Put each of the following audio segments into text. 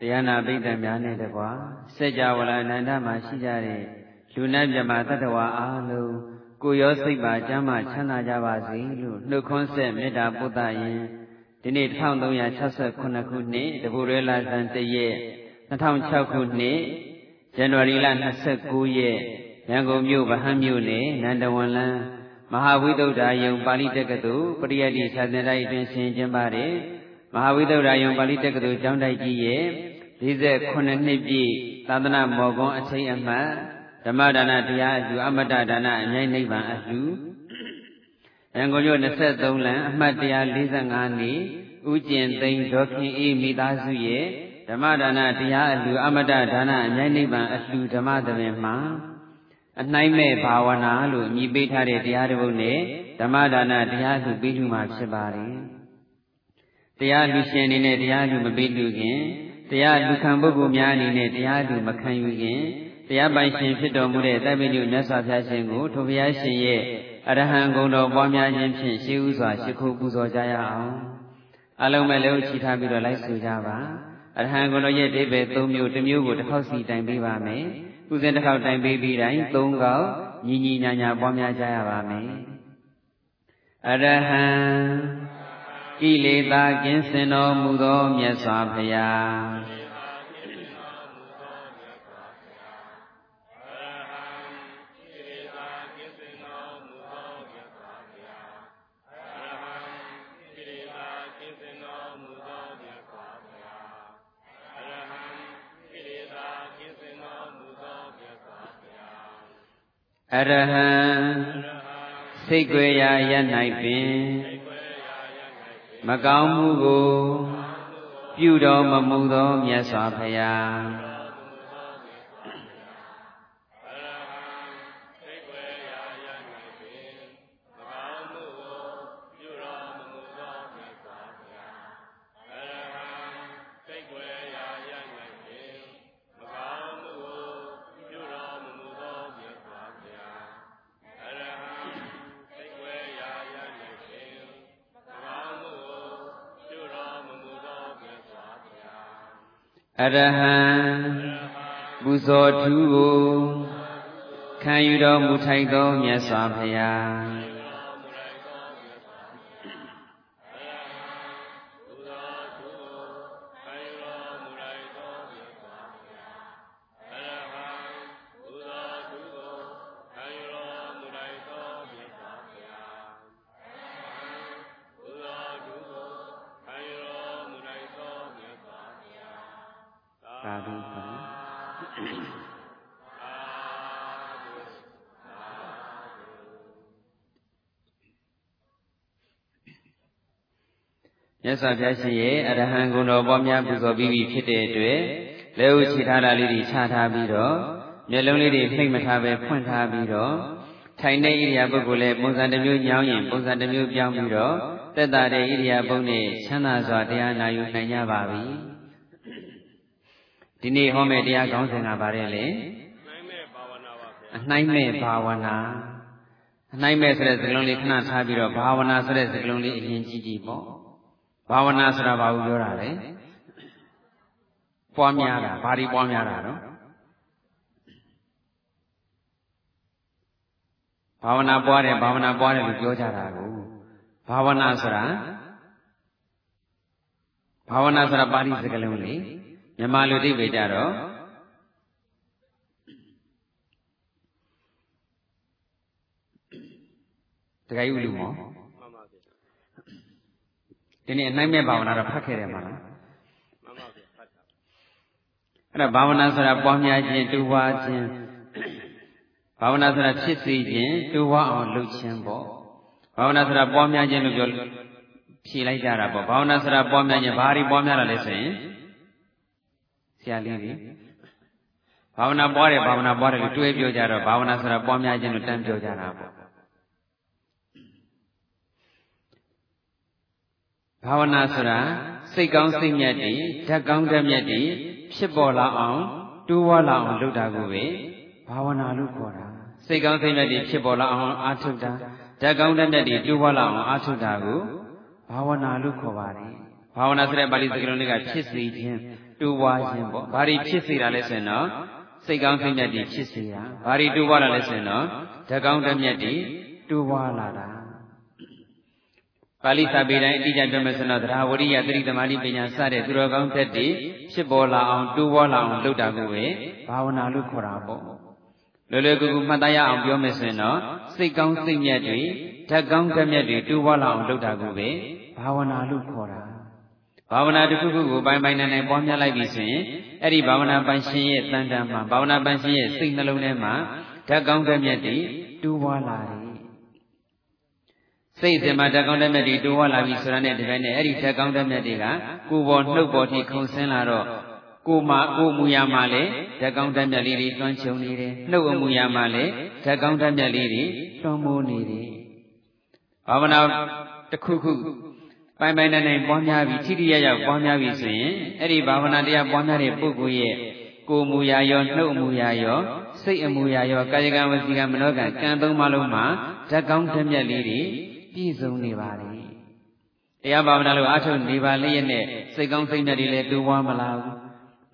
တရားနာပိဋကများနဲ့တကွာစัจ java လာအနန္တမှာရှိကြတဲ့လူနာမြမတတ္တဝါအားလုံးကိုရောစိတ်ပါကျမ်းမာချမ်းသာကြပါစေလို့နှုတ်ခွန်းဆက်မေတ္တာပုဒ်တရင်ဒီနေ့1368ခုနှစ်တပူရဲလာဇန်တရက်2006ခုနှစ်ဇန်နဝါရီလ29ရက်ရန်ကုန်မြို့ဗဟန်းမြို့နယ်နန္ဒဝန်လန်းမဟာဝိသုဒ္ဓယုံပါဠိတက္ကသိုလ်ပရိယတ္တိသာသနာ့အတွင်ဆင်ကျင်းပတဲ့ မဟာဝိသုဒ္ဓယုံပါဠိတက္ကသိုလ်ကျောင်းတိုက်ကြီးရဲ့48နှစ်ပြည့်သာသနာမော်ကွန်အထိတ်အမှတ်ဓမ္မဒါနတရားအကျူအမတ္တဒါနအမြိုက်နိဗ္ဗာန်အကျူရန်ကုန်မြို့23လမ်းအမှတ်145နေဥကျင်သိန်းဒေါခင်အေးမိသားစုရဲ့ဓမ္မဒါနတရားအလှအမတ္တဒါနအမြိုက်နိဗ္ဗာန်အလှဓမ္မသဘင်မှာအနှိုင်းမဲ့ဘာဝနာလို့အမည်ပေးထားတဲ့တရားတစ်ပုဒ်နဲ့ဓမ္မဒါနတရားလှပေးလူမှာဖြစ်ပါတယ် တရားလူရှင်အနေနဲ့တရားလူမပေးလူခင်တရားလူခံပုဂ္ဂိုလ်များအနေနဲ့တရားလူမခံယူခင်တရားပိုင်ရှင်ဖြစ်တော်မူတဲ့တပိညုမြတ်စွာဘုရားရှင်ကိုထိုဘုရားရှင်ရဲ့အရဟံဂုဏ်တော်ပွားများခြင်းဖြင့်ရှေးဥစွာရှိခိုးပူဇော်ကြရအောင်အလုံးမဲ့လည်းချီထားပြီးတော့လိုက်ဆိုကြပါအရဟံဂုဏ်တော်ရဲ့ဒိဗ္ဗေ၃မျိုးတစ်မျိုးကိုတစ်ခေါက်စီတိုင်ပေးပါမယ်ဥစဉ်တစ်ခေါက်တိုင်ပေးပြီးတိုင်း၃ခေါက်ညီညီညာညာပွားများကြရပါမယ်အရဟံ ကိလေသာကင်းစင်တော်မူသောမြတ်စွာဘုရားအရဟံစိတ်ွယ်ရာရ၌ပင် မကောင်းမှုကို ပြုတော်မမူသောမြတ်စွာဘုရား ရဟံပူဇော်ထူးကိုခံယူတော်မူထိုက်သောမြတ်စွာဘုရား မြတ်စွာဘုရားရှင်ရဲ့အရဟံဂုဏ်တော်ပွားများပူဇော်ပြီးပြီဖြစ်တဲ့အတွက်လက်ဥချီထားတာလေးတွေချထားပြီးတော့မျက်လုံးလေးတွေဖိတ်မထားပဲဖွင့်ထားပြီးတော့ထိုင်တဲ့ဣရိယာပုဂ္ဂိုလ်လည်းပုံစံတစ်မျိုးညောင်းရင်ပုံစံတစ်မျိုးပြောင်းပြီးတော့တက်တာတဲ့ဣရိယာပုနဲ့ချမ်းသာစွာတရားနာယူနိုင်ကြပါပြီ ဒီနေ့ဟောမယ့်တရားကောင်းစဉ်ကပါတယ်လေအနှိုင်းမဲ့ဘာဝနာအနှိုင်းမဲ့ဆိုတဲ့စကားလုံးလေးခဏထားပြီးတော့ဘာဝနာဆိုတဲ့စကားလုံးလေးအရင်ကြည့်ကြည့်ပေါ့ဘာဝနာဆိုတာဘာကိုပြောတာလဲပွားများတာဘာတွေပွားများတာတော့ဘာဝနာပွားတယ်ဘာဝနာပွားတယ်လို့ပြောကြတာကိုဘာဝနာဆိုတာဘာဝနာဆိုတာပါဠိစကားလုံးလေ မြန်မာလူသိပေကြတော့တခါယူလူမောဒီနေ့အနိုင်မဲ့ဘာဝနာတော့ဖတ်ခဲ့တယ်မလားမှန်ပါဗျာဖတ်တာအဲ့ဒါဘာဝနာဆိုတာပွားများခြင်းတူဝါခြင်းဘာဝနာဆိုတာဖြစ်စေခြင်းတူဝါအောင်လုပ်ခြင်းပေါ့ဘာဝနာဆိုတာပွားများခြင်းလို့ပြောဖြေလိုက်ကြတာပေါ့ဘာဝနာဆိုတာပွားများခြင်းဘာတွေပွားများတာလဲဆိုရင် ဆရာလေးတွေဘာဝနာပွားတယ်ဘာဝနာပွားတယ်လို့တွဲပြောကြတော့ဘာဝနာဆိုတာပွားများခြင်းလို့တန်းပြောကြတာပေါ့ဘာဝနာဆိုတာစိတ်ကောင်းစိတ်မြတ်တွေဓာတ်ကောင်းဓာတ်မြတ်တွေဖြစ်ပေါ်လာအောင်တိုးဝါလာအောင်လုပ်တာကိုပဲဘာဝနာလို့ခေါ်တာစိတ်ကောင်းစိတ်မြတ်တွေဖြစ်ပေါ်လာအောင်အားထုတ်တာဓာတ်ကောင်းဓာတ်မြတ်တွေတိုးဝါလာအောင်အားထုတ်တာကိုဘာဝနာလို့ခေါ်ပါတယ်ဘာဝနာဆိုတဲ့ပါဠိစကားလုံးလေးကဖြစ်စေခြင်း တူဝါခြင်းပေါ့ဘာတွေဖြစ်စေတာလဲဆိုရင်တော့စိတ်ကောင်းစိတ်မြတ်တွေဖြစ်စေတာဘာတွေတူဝါလာလဲဆိုရင်တော့ဓကောင်းဓမြတ်တွေတူဝါလာတာပါဠိစာပေတိုင်းအတိအကျပြောမယ်ဆိုတော့သရဝရိယသတိသမာဓိပညာစတဲ့သူတော်ကောင်းတက်တွေဖြစ်ပေါ်လာအောင်တူဝါလာအောင်လုပ်တာကိုပဲဘာဝနာလို့ခေါ်တာပေါ့လွယ်လွယ်ကူကူမှတ်သားရအောင်ပြောမယ်ဆိုရင်တော့စိတ်ကောင်းစိတ်မြတ်တွေဓာတ်ကောင်းဓာတ်မြတ်တွေတူဝါလာအောင်လုပ်တာကိုပဲဘာဝနာလို့ခေါ်တာ ဘာဝနာတစ်ခုခုကိုပိုင်ပိုင်နိုင်နိုင်ပွားများလိုက်ပြီဆိုရင်အဲ့ဒီဘာဝနာပိုင်ရှင်ရဲ့တန်တန်မှာဘာဝနာပိုင်ရှင်ရဲ့စိတ်နှလုံးထဲမှာဓာတ်ကောင်းဓာတ်မြတ်တွေတူဝါလာတယ်စိတ်အစဉ်မှာဓာတ်ကောင်းဓာတ်မြတ်တွေတူဝါလာပြီဆိုတာနဲ့ဒီပိုင်းနဲ့အဲ့ဒီဓာတ်ကောင်းဓာတ်မြတ်တွေကကိုယ်ပေါ်နှုတ်ပေါ်ထိခုန်ဆင်းလာတော့ကိုမကိုမူရမှာလေဓာတ်ကောင်းဓာတ်မြတ်လေးတွေတွန်းချုံနေတယ်နှုတ်အမူရမှာလေဓာတ်ကောင်းဓာတ်မြတ်လေးတွေတွန်းမိုးနေတယ်ဘာဝနာတစ်ခုခု ပိုင်ပိုင်နိုင်နိုင်ပွားများပြီးထိထိရရောက်ပွားများပြီးဆိုရင်အဲ့ဒီဘာဝနာတရားပွားများတဲ့ပုဂ္ဂိုလ်ရဲ့ကိုယ်မူရာရောနှုတ်အမူရာရောစိတ်အမူရာရောကာယကံဝစီကံမနောကံကံသုံးပါးလုံးမှာဓာတ်ကောင်းဓာတ်မြတ်လေးတွေပြည့်စုံနေပါလေတရားဘာဝနာလို့အားထုတ်နေပါလေရဲ့နဲ့စိတ်ကောင်းစိတ်မြတ်တွေလည်းတူဝါမလားဘူး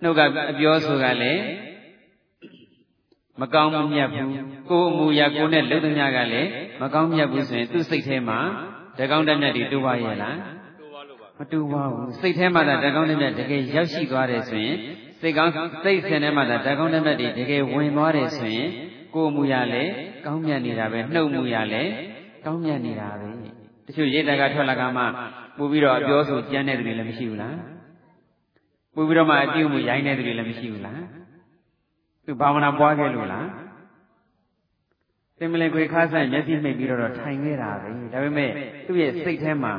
နှုတ်ကအပြောဆိုကလည်းမကောင်းမမြတ်ဘူးကိုယ်အမူအရာကိုယ်နဲ့လုံသမျှကလည်းမကောင်းမြတ်ဘူးဆိုရင်သူ့စိတ်ထဲမှာတကောင်းတမြတ်တွေတူပါရဲ့လား မတူပါဘူးစိတ်ထဲမှာတကောင်းတမြတ်တကယ်ရောက်ရှိသွားတယ်ဆိုရင်စိတ်ကောင်းစိတ်ဆင်ထဲမှာတကောင်းတမြတ်တွေတကယ်ဝင်သွားတယ်ဆိုရင်ကိုယ်အမူအရာလည်းကောင်းမြတ်နေတာပဲနှုတ်မူအရာလည်းကောင်းမြတ်နေတာပဲတချို့ရိတ်တကထွက်လာကမှပို့ပြီးတော့အပြောဆိုကြမ်းတဲ့သူတွေလည်းမရှိဘူးလားပို့ပြီးတော့မှအပြုမှုရိုင်းတဲ့သူတွေလည်းမရှိဘူးလားသူဘာဝနာပွားခဲ့လို့လားတင်မလင်ခွေခါဆိုင်မျက်စိမှိတ်ပြီးတော့ထိုင်ခဲ့တာပဲဒါပေမဲ့သူ့ရဲ့စိတ်ထဲမှာ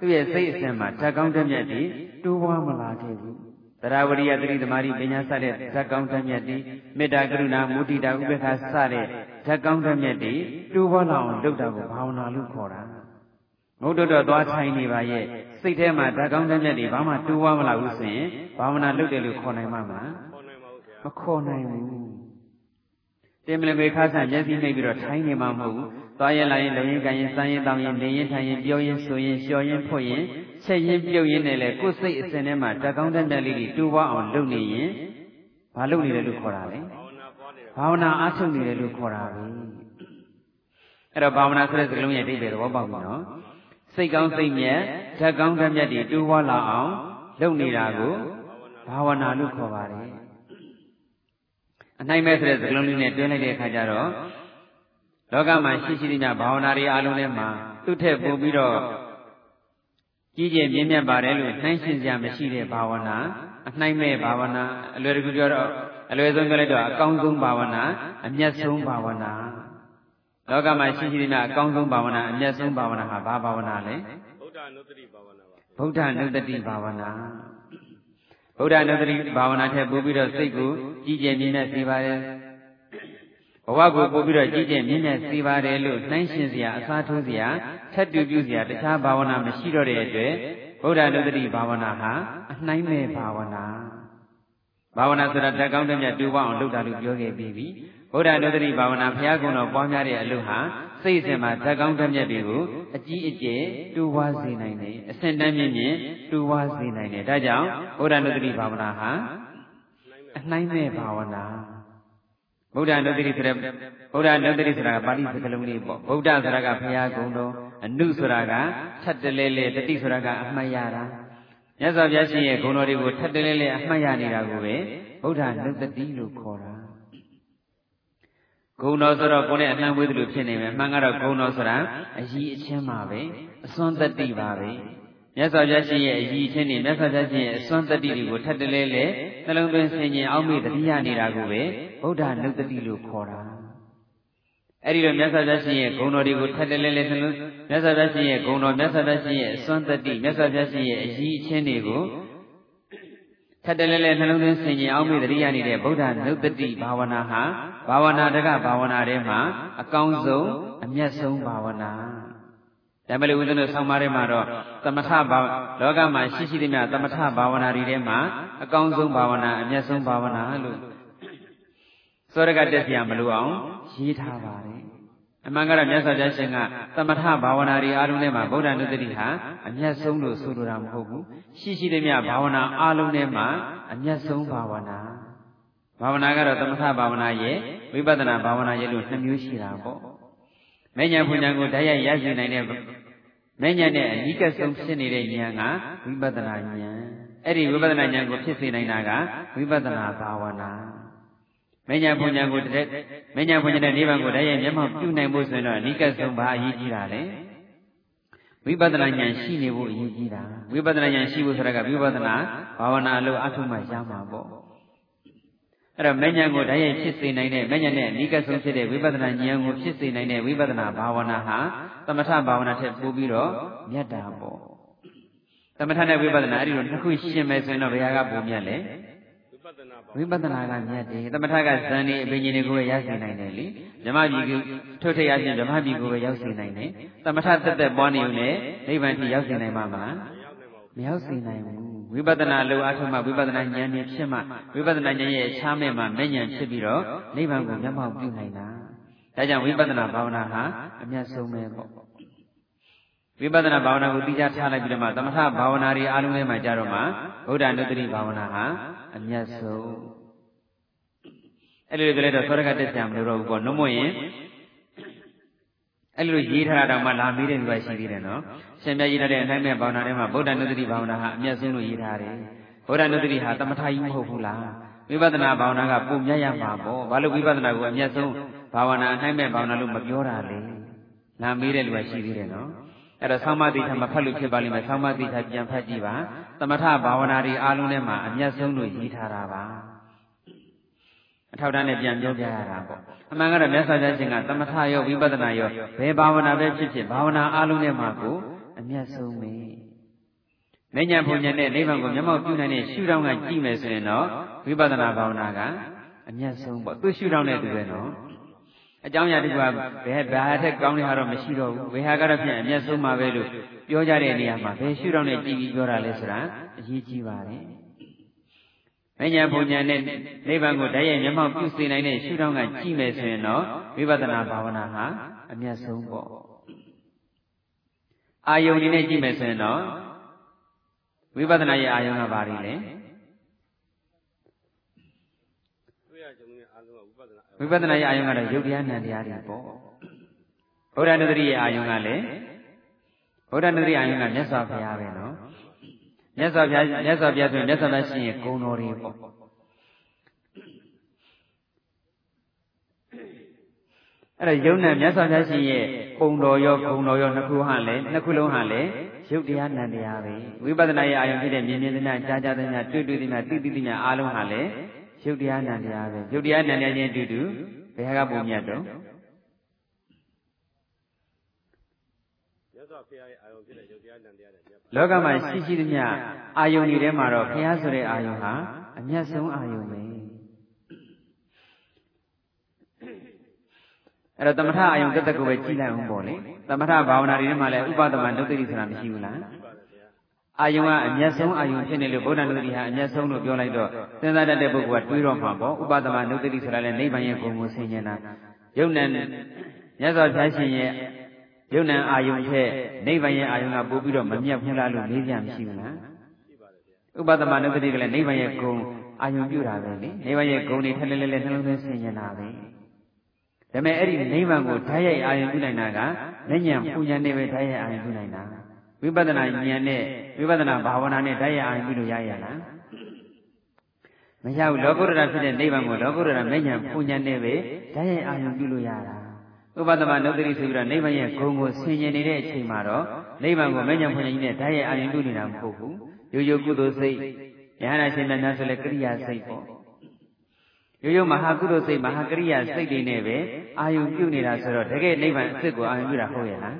သူ့ရဲ့စိတ်အစဉ်မှာဓာတ်ကောင်းတမျက်တည်တိုးပွားမလာခဲ့ဘူးတရားဝရိယသတိသမารိပညာစတဲ့ဓာတ်ကောင်းတမျက်တည်မေတ္တာကရုဏာမုဒိတာဥပေက္ခစတဲ့ဓာတ်ကောင်းတမျက်တည်တိုးပွားလာအောင်လုပ်တာကိုဘာဝနာလို့ခေါ်တာငုတ်တော့သွားထိုင်နေပါရဲ့စိတ်ထဲမှာဓာတ်ကောင်းတမျက်တည်ဘာမှတိုးပွားမလာဘူးဆိုရင်ဘာဝနာလုပ်တယ်လို့ခေါ်နိုင်မှာမလားမခေါ်နိုင်ဘူးတင်မလပေခါဆန်မျက်စိနှိပ်ပြီးတော့ထိုင်းနေမှာမဟုတ်ဘူး သွားရင်လာရင်လုံရင်ကန်ရင်စမ်းရင်တောင်းရင်နေရင်ထိုင်ရင်ပြောရင်ဆိုရင်လျှော်ရင်ဖွတ်ရင်ချက်ရင်ပြုတ်ရင်နဲ့လေကိုယ်စိတ်အစဉ်ထဲမှာတကောင်းတဲ့တက်လေးတွေတူပွားအောင်လုပ်နေရင်ဘာလုပ်နေတယ်လို့ခေါ်တာလဲဘာဝနာအားထုတ်နေတယ်လို့ခေါ်တာပဲအဲ့တော့ဘာဝနာဆိုတဲ့စကားလုံးရဲ့အဓိပ္ပာယ်သဘောပေါက်ပြီနော်စိတ်ကောင်းစိတ်မြတ်ဓာတ်ကောင်းဓာတ်မြတ်တွေတူပွားလာအောင်လုပ်နေတာကိုဘာဝနာလို့ခေါ်ပါတယ်အနိုင်မဲ့ဆိုတဲ့စကားလုံးလေးနဲ့တွဲလိုက်တဲ့အခါကျတော့ လောကမှာရှိရှိသမျှဘာဝနာတွေအလုံးထဲမှာသူ့ထက်ပိုပြီးတော့ကြီးကျယ်မြင့်မြတ်ပါတယ်လို့နှိုင်းရှင်းစရာမရှိတဲ့ဘာဝနာအနှိုင်းမဲ့ဘာဝနာအလွယ်တကူပြောတော့အလွယ်ဆုံးပြောလိုက်တော့အကောင်းဆုံးဘာဝနာအမျက်ဆုံးဘာဝနာလောကမှာရှိရှိသမျှအကောင်းဆုံးဘာဝနာအမျက်ဆုံးဘာဝနာဟာဘာဘာဝနာလဲဗုဒ္ဓနုတ္တိဘာဝနာပါဗုဒ္ဓနုတ္တိဘာဝနာဗုဒ္ဓနုတ္တိဘာဝနာထက်ပိုပြီးတော့စိတ်ကိုကြီးကျယ်မြင့်မြတ်စေပါတယ်ဘ ဝကိုပို့ပြီးတော့ကြီးကျယ်မြင့်မြတ်စေပါတယ်လို့နှိုင်းရှင်စရာအစားထိုးစရာထက်တူပြုစရာတခြားဘာဝနာမရှိတော့တဲ့အတွက်ဗုဒ္ဓနုတ္တိဘာဝနာဟာအနှိုင်းမဲ့ဘာဝနာဘာဝနာဆိုတာတက်ကောင်းတဲ့မြတ်တူပေါအောင်လုပ်တာလို့ပြောခဲ့ပြီးပြီဗုဒ္ဓနုတ္တိဘာဝနာဘုရားကုံတော်ပွားများတဲ့အလုပ်ဟာစိတ်အစဉ်မှာတက်ကောင်းတဲ့မြတ်တွေကိုအကြီးအကျယ်တူဝါစေနိုင်တယ်အစဉ်တန်းမြင့်မြင့်တူဝါစေနိုင်တယ်ဒါကြောင့်ဗုဒ္ဓနုတ္တိဘာဝနာဟာအနှိုင်းမဲ့ဘာဝနာ ဗုဒ္ဓနုတ္တိဆိုတဲ့ဗုဒ္ဓနုတ္တိဆိုတာကပါဠိစကားလုံးလေးပေါ့ဗုဒ္ဓဆိုတာကဘုရားကုံတော်အနုဆိုတာကထပ်တလဲလဲတတိဆိုတာကအမှတ်ရတာမြတ်စွာဘုရားရှင်ရဲ့ဂုဏ်တော်တွေကိုထပ်တလဲလဲအမှတ်ရနေတာကိုပဲဗုဒ္ဓနုတ္တိလို့ခေါ်တာဂုဏ်တော်ဆိုတော့ကိုယ်နဲ့အနှံ့ဝေးသလိုဖြစ်နေမယ်မှန်ကတော့ဂုဏ်တော်ဆိုတာအကြီးအချင်းပါပဲအစွမ်းတတိပါပဲ မြတ်စွာဘုရားရှင်ရဲ့အကြီးချင်းနဲ့မြတ်စွာဘုရားရှင်ရဲ့အစွမ်းတတိတွေကိုထပ်တလဲလဲနှလုံးသွင်းဆင်ញင်အောက်မေ့တတိယနေတာကိုပဲဗုဒ္ဓနုတ္တိလို့ခေါ်တာအဲ့ဒီတော့မြတ်စွာဘုရားရှင်ရဲ့ဂုဏ်တော်တွေကိုထပ်တလဲလဲနှလုံးမြတ်စွာဘုရားရှင်ရဲ့ဂုဏ်တော်မြတ်စွာဘုရားရှင်ရဲ့အစွမ်းတတိမြတ်စွာဘုရားရှင်ရဲ့အကြီးအချင်းတွေကိုထပ်တလဲလဲနှလုံးသွင်းဆင်ញင်အောက်မေ့တတိယနေတဲ့ဗုဒ္ဓနုတ္တိဘာဝနာဟာဘာဝနာတကဘာဝနာထဲမှာအကောင်းဆုံးအမျက်ဆုံးဘာဝနာ ဒါပေမဲ့ဦးဇင်းတို့ဆောင်းပါးထဲမှာတော့သမထဘာလောကမှာရှိရှိသမျှသမထဘာဝနာတွေထဲမှာအကောင်းဆုံးဘာဝနာအမျက်ဆုံးဘာဝနာလို့စောရကတက်စီရမလို့အောင်ရေးထားပါတယ်အမှန်ကတော့မြတ်စွာဘုရားရှင်ကသမထဘာဝနာတွေအားလုံးထဲမှာဗုဒ္ဓနုတ္တိဟာအမျက်ဆုံးလို့ဆိုလိုတာမဟုတ်ဘူးရှိရှိသမျှဘာဝနာအားလုံးထဲမှာအမျက်ဆုံးဘာဝနာဘာဝနာကတော့သမထဘာဝနာရဲ့ဝိပဿနာဘာဝနာရဲ့လို့နှစ်မျိုးရှိတာပေါ့မဉ္ဇဉ်ဘုံဉ္ဇဉ်ကိုဓာတ်ရိုက်ရရှိနိုင်တဲ့ မဉ္ဇဉ်နဲ့အနိကဆုံးဖြစ်နေတဲ့ဉာဏ်ကဝိပဿနာဉာဏ်အဲ့ဒီဝိပဿနာဉာဏ်ကိုဖြစ်စေနိုင်တာကဝိပဿနာဘာဝနာမညာဘုံညာကိုတည်းမညာဘုံညာတဲ့နိဗ္ဗာန်ကိုတည်းရဲ့မျက်မှောက်ပြုနိုင်ဖို့ဆိုရင်တော့အနိကဆုံးဘာအရေးကြီးတာလဲဝိပဿနာဉာဏ်ရှိနေဖို့အရေးကြီးတာဝိပဿနာဉာဏ်ရှိဖို့ဆိုတာကဝိပဿနာဘာဝနာလို့အထုမှရမှာပေါ့အဲ့တော့မဉဏ်ကိုတည်းရဲ့ဖြစ်စေနိုင်တဲ့မဉဏ်နဲ့အနိကဆုံးဖြစ်တဲ့ဝိပဿနာဉာဏ်ကိုဖြစ်စေနိုင်တဲ့ဝိပဿနာဘာဝနာဟာသ မထဘာဝနာထက်ပိုပြီးတော့မြတ်တာပေါ့သမထနဲ့ဝိပဿနာအဲ့ဒီလိုနှစ်ခုရှင်းမယ်ဆိုရင်တော့ဘယ်ဟာကပိုမြတ်လဲဝိပဿနာကမြတ်တယ်သမထကဇန်နေအပင်ကြီးတွေကိုပဲရရှိနိုင်တယ်လေဓမ္မပြည်ကိုထုတ်ထရခြင်းဓမ္မပြည်ကိုပဲရောက်ရှိနိုင်တယ်သမထတက်တက်ပွားနေုံနဲ့နိဗ္ဗာန်ထိရောက်ရှိနိုင်မှာမလားမရောက်ရှိနိုင်ဘူးဝိပဿနာလိုအထုမှဝိပဿနာဉာဏ်နဲ့ဖြစ်မှဝိပဿနာဉာဏ်ရဲ့အခြားမဲ့မှာမဲ့ဉာဏ်ဖြစ်ပြီးတော့နိဗ္ဗာန်ကိုမျက်မှောက်ပြုနိုင်တာဒါကြောင့်ဝိပဿနာဘာဝနာဟာအမျက်ဆုံးပဲပေါ့ ဝိပဿနာဘာဝနာကိုသိကြထားလိုက်ပြီးတော့မှသမထဘာဝနာတွေအားလုံးထဲမှာကြတော့မှဗုဒ္ဓနုတ္တိဘာဝနာဟာအမျက်ဆုံးအဲ့လိုကြလဲတော့သောရကတက်ကြမလို့တော့ဘူးပေါ့နှုတ်မရင်အဲ့လိုရေးထားတာတော့မှလာမေးတဲ့လူကရှိသေးတယ်နော်ရှင်မြတ်ရေးထားတဲ့အတိုင်းမဲ့ဘာဝနာထဲမှာဗုဒ္ဓနုတ္တိဘာဝနာဟာအမျက်ဆုံးလို့ရေးထားတယ်ဗုဒ္ဓနုတ္တိဟာသမထကြီးမဟုတ်ဘူးလားဝိပဿနာဘာဝနာကပုံမြတ်ရမှာပေါ့ဘာလို့ဝိပဿနာကိုအမျက်ဆုံးဘာဝနာအတိုင်းမဲ့ဘာဝနာလို့မပြောတာလဲလာမေးတဲ့လူကရှိသေးတယ်နော် အဲ့တော့ဆောင်းမတိထမဖတ်လို့ဖြစ်ပါလိမ့်မယ်ဆောင်းမတိထပြန်ဖတ်ကြည့်ပါသမထဘာဝနာတွေအားလုံးထဲမှာအမျက်ဆုံးလို့ရေးထားတာပါအထောက်တန်းနဲ့ပြန်ပြောပြရတာပေါ့အမှန်ကတော့မြတ်စွာဘုရားရှင်ကသမထရောဝိပဿနာရောဘယ်ဘာဝနာပဲဖြစ်ဖြစ်ဘာဝနာအားလုံးထဲမှာကိုအမျက်ဆုံးပဲမဉ္ဇဉ်ဘုံဉဏ်နဲ့နိဗ္ဗာန်ကိုမျက်မှောက်ပြုနိုင်တဲ့ရှုထောင့်ကကြည့်မယ်ဆိုရင်တော့ဝိပဿနာဘာဝနာကအမျက်ဆုံးပေါ့သူရှုထောင့်နဲ့တူပဲနော် အကြောင်းအရာတခုကဘယ်ဘာထက်ကောင်းတဲ့ဟာတော့မရှိတော့ဘူးဘယ်ဟာကတော့ဖြင့်အမျက်ဆုံးမှာပဲလို့ပြောကြတဲ့နေရာမှာဘယ်ရှုထောင့်နဲ့ကြည့်ပြီးပြောတာလဲဆိုတာအရေးကြီးပါတယ်မညာဘုံညာနဲ့နိဗ္ဗာန်ကိုတည်းရဲ့မျက်မှောက်ပြုစေနိုင်တဲ့ရှုထောင့်ကကြည့်မယ်ဆိုရင်တော့ဝိပဿနာဘာဝနာဟာအမျက်ဆုံးပေါ့အာယုန်ဒီနဲ့ကြည့်မယ်ဆိုရင်တော့ဝိပဿနာရဲ့အာယုန်ကဘာတွေလဲ ဝိပဿနာရဲ့အာယုံကတော့ယုတ်တရားနံတရားတွေပေါ့ဗုဒ္ဓနုတ္တိရဲ့အာယုံကလည်းဗုဒ္ဓနုတ္တိအာယုံကမြတ်စွာဘုရားပဲနော်မြတ်စွာဘုရားမြတ်စွာဘုရားဆိုရင်မြတ်စွာဘုရားရှင်ရဲ့ဂုဏ်တော်တွေပေါ့အဲ့တော့ယုံနဲ့မြတ်စွာဘုရားရှင်ရဲ့ပုံတော်ရောဂုဏ်တော်ရောနှစ်ခုဟာလည်းနှစ်ခုလုံးဟာလည်းယုတ်တရားနံတရားပဲဝိပဿနာရဲ့အာယုံဖြစ်တဲ့မြင်မြင်သမျှကြားကြားသမျှတွေ့တွေ့သမျှသိသိသမျှအားလုံးဟာလည်း ရုပ်တရားနံတရားပဲရုပ်တရားနံတရားချင်းအတူတူဘယ်ဟာကပုံမြတ်တော့လောကမှာရှိရှိသမျှအာယုန်တွေထဲမှာတော့ဘုရားဆိုတဲ့အာယုန်ဟာအမျက်ဆုံးအာယုန်ပဲအဲ့တော့သမထအာယုန်တက်တက်ကိုပဲကြည်လိုက်အောင်ပေါ့လေသမထဘာဝနာတွေထဲမှာလည်းဥပဒမနုတ္တိဆိုတာမရှိဘူးလား အာယုံကအမျက်ဆုံးအာယုံဖြစ်နေလို့ဗုဒ္ဓနုတ္တိဟာအမျက်ဆုံးလို့ပြောလိုက်တော့စဉ်းစားတတ်တဲ့ပုဂ္ဂိုလ်ကတွေးတော့မှာပေါ့ဥပဒမနုတ္တိဆိုတာလည်းနိဗ္ဗာန်ရဲ့ဂုဏ်ကိုဆင်ញင်တာယုံနံမြတ်စွာဘုရားရှင်ရဲ့ယုံနံအာယုံထက်နိဗ္ဗာန်ရဲ့အာယုံကပို့ပြီးတော့မမြတ်ဘူးလားလို့မေးကြမရှိဘူးလားဥပဒမနုတ္တိကလည်းနိဗ္ဗာန်ရဲ့ဂုဏ်အာယုံပြုတာပဲလေနိဗ္ဗာန်ရဲ့ဂုဏ်တွေထက်လဲလဲလဲနှလုံးသွင်းဆင်ញင်တာပဲဒါပေမဲ့အဲ့ဒီနိဗ္ဗာန်ကိုဓာတ်ရိုက်အာယုံပြုနိုင်တာကဉာဏ်ပူဉာဏ်နဲ့ပဲဓာတ်ရိုက်အာယုံပြုနိုင်တာ ဝိပဿနာဉာဏ်နဲ့ဝိပဿနာဘာဝနာနဲ့ဓာတ်ရအောင်ပြုလို့ရရလားမရဘူးလောကုတ္တရာဖြစ်တဲ့နိဗ္ဗာန်ကိုလောကုတ္တရာမဉ္ဇဉ်ပူဉ္ဇဉ်နဲ့ပဲဓာတ်ရအောင်ပြုလို့ရတာဥပဒမနုတ္တိဆိုပြီးတော့နိဗ္ဗာန်ရဲ့ဂုဏ်ကိုဆင်ញင်နေတဲ့အချိန်မှာတော့နိဗ္ဗာန်ကိုမဉ္ဇဉ်ပူဉ္ဇဉ်နဲ့ဓာတ်ရအောင်ပြုနေတာမဟုတ်ဘူးရိုးရိုးကုသိုလ်စိတ်ယဟနာရှင်မြတ်များဆိုလဲကရိယာစိတ်ပေါ့ရိုးရိုးမဟာကုသိုလ်စိတ်မဟာကရိယာစိတ်တွေနဲ့ပဲအာယုပြုနေတာဆိုတော့တကယ်နိဗ္ဗာန်အစ်စ်ကိုအာယုပြုတာဟုတ်ရဲ့လား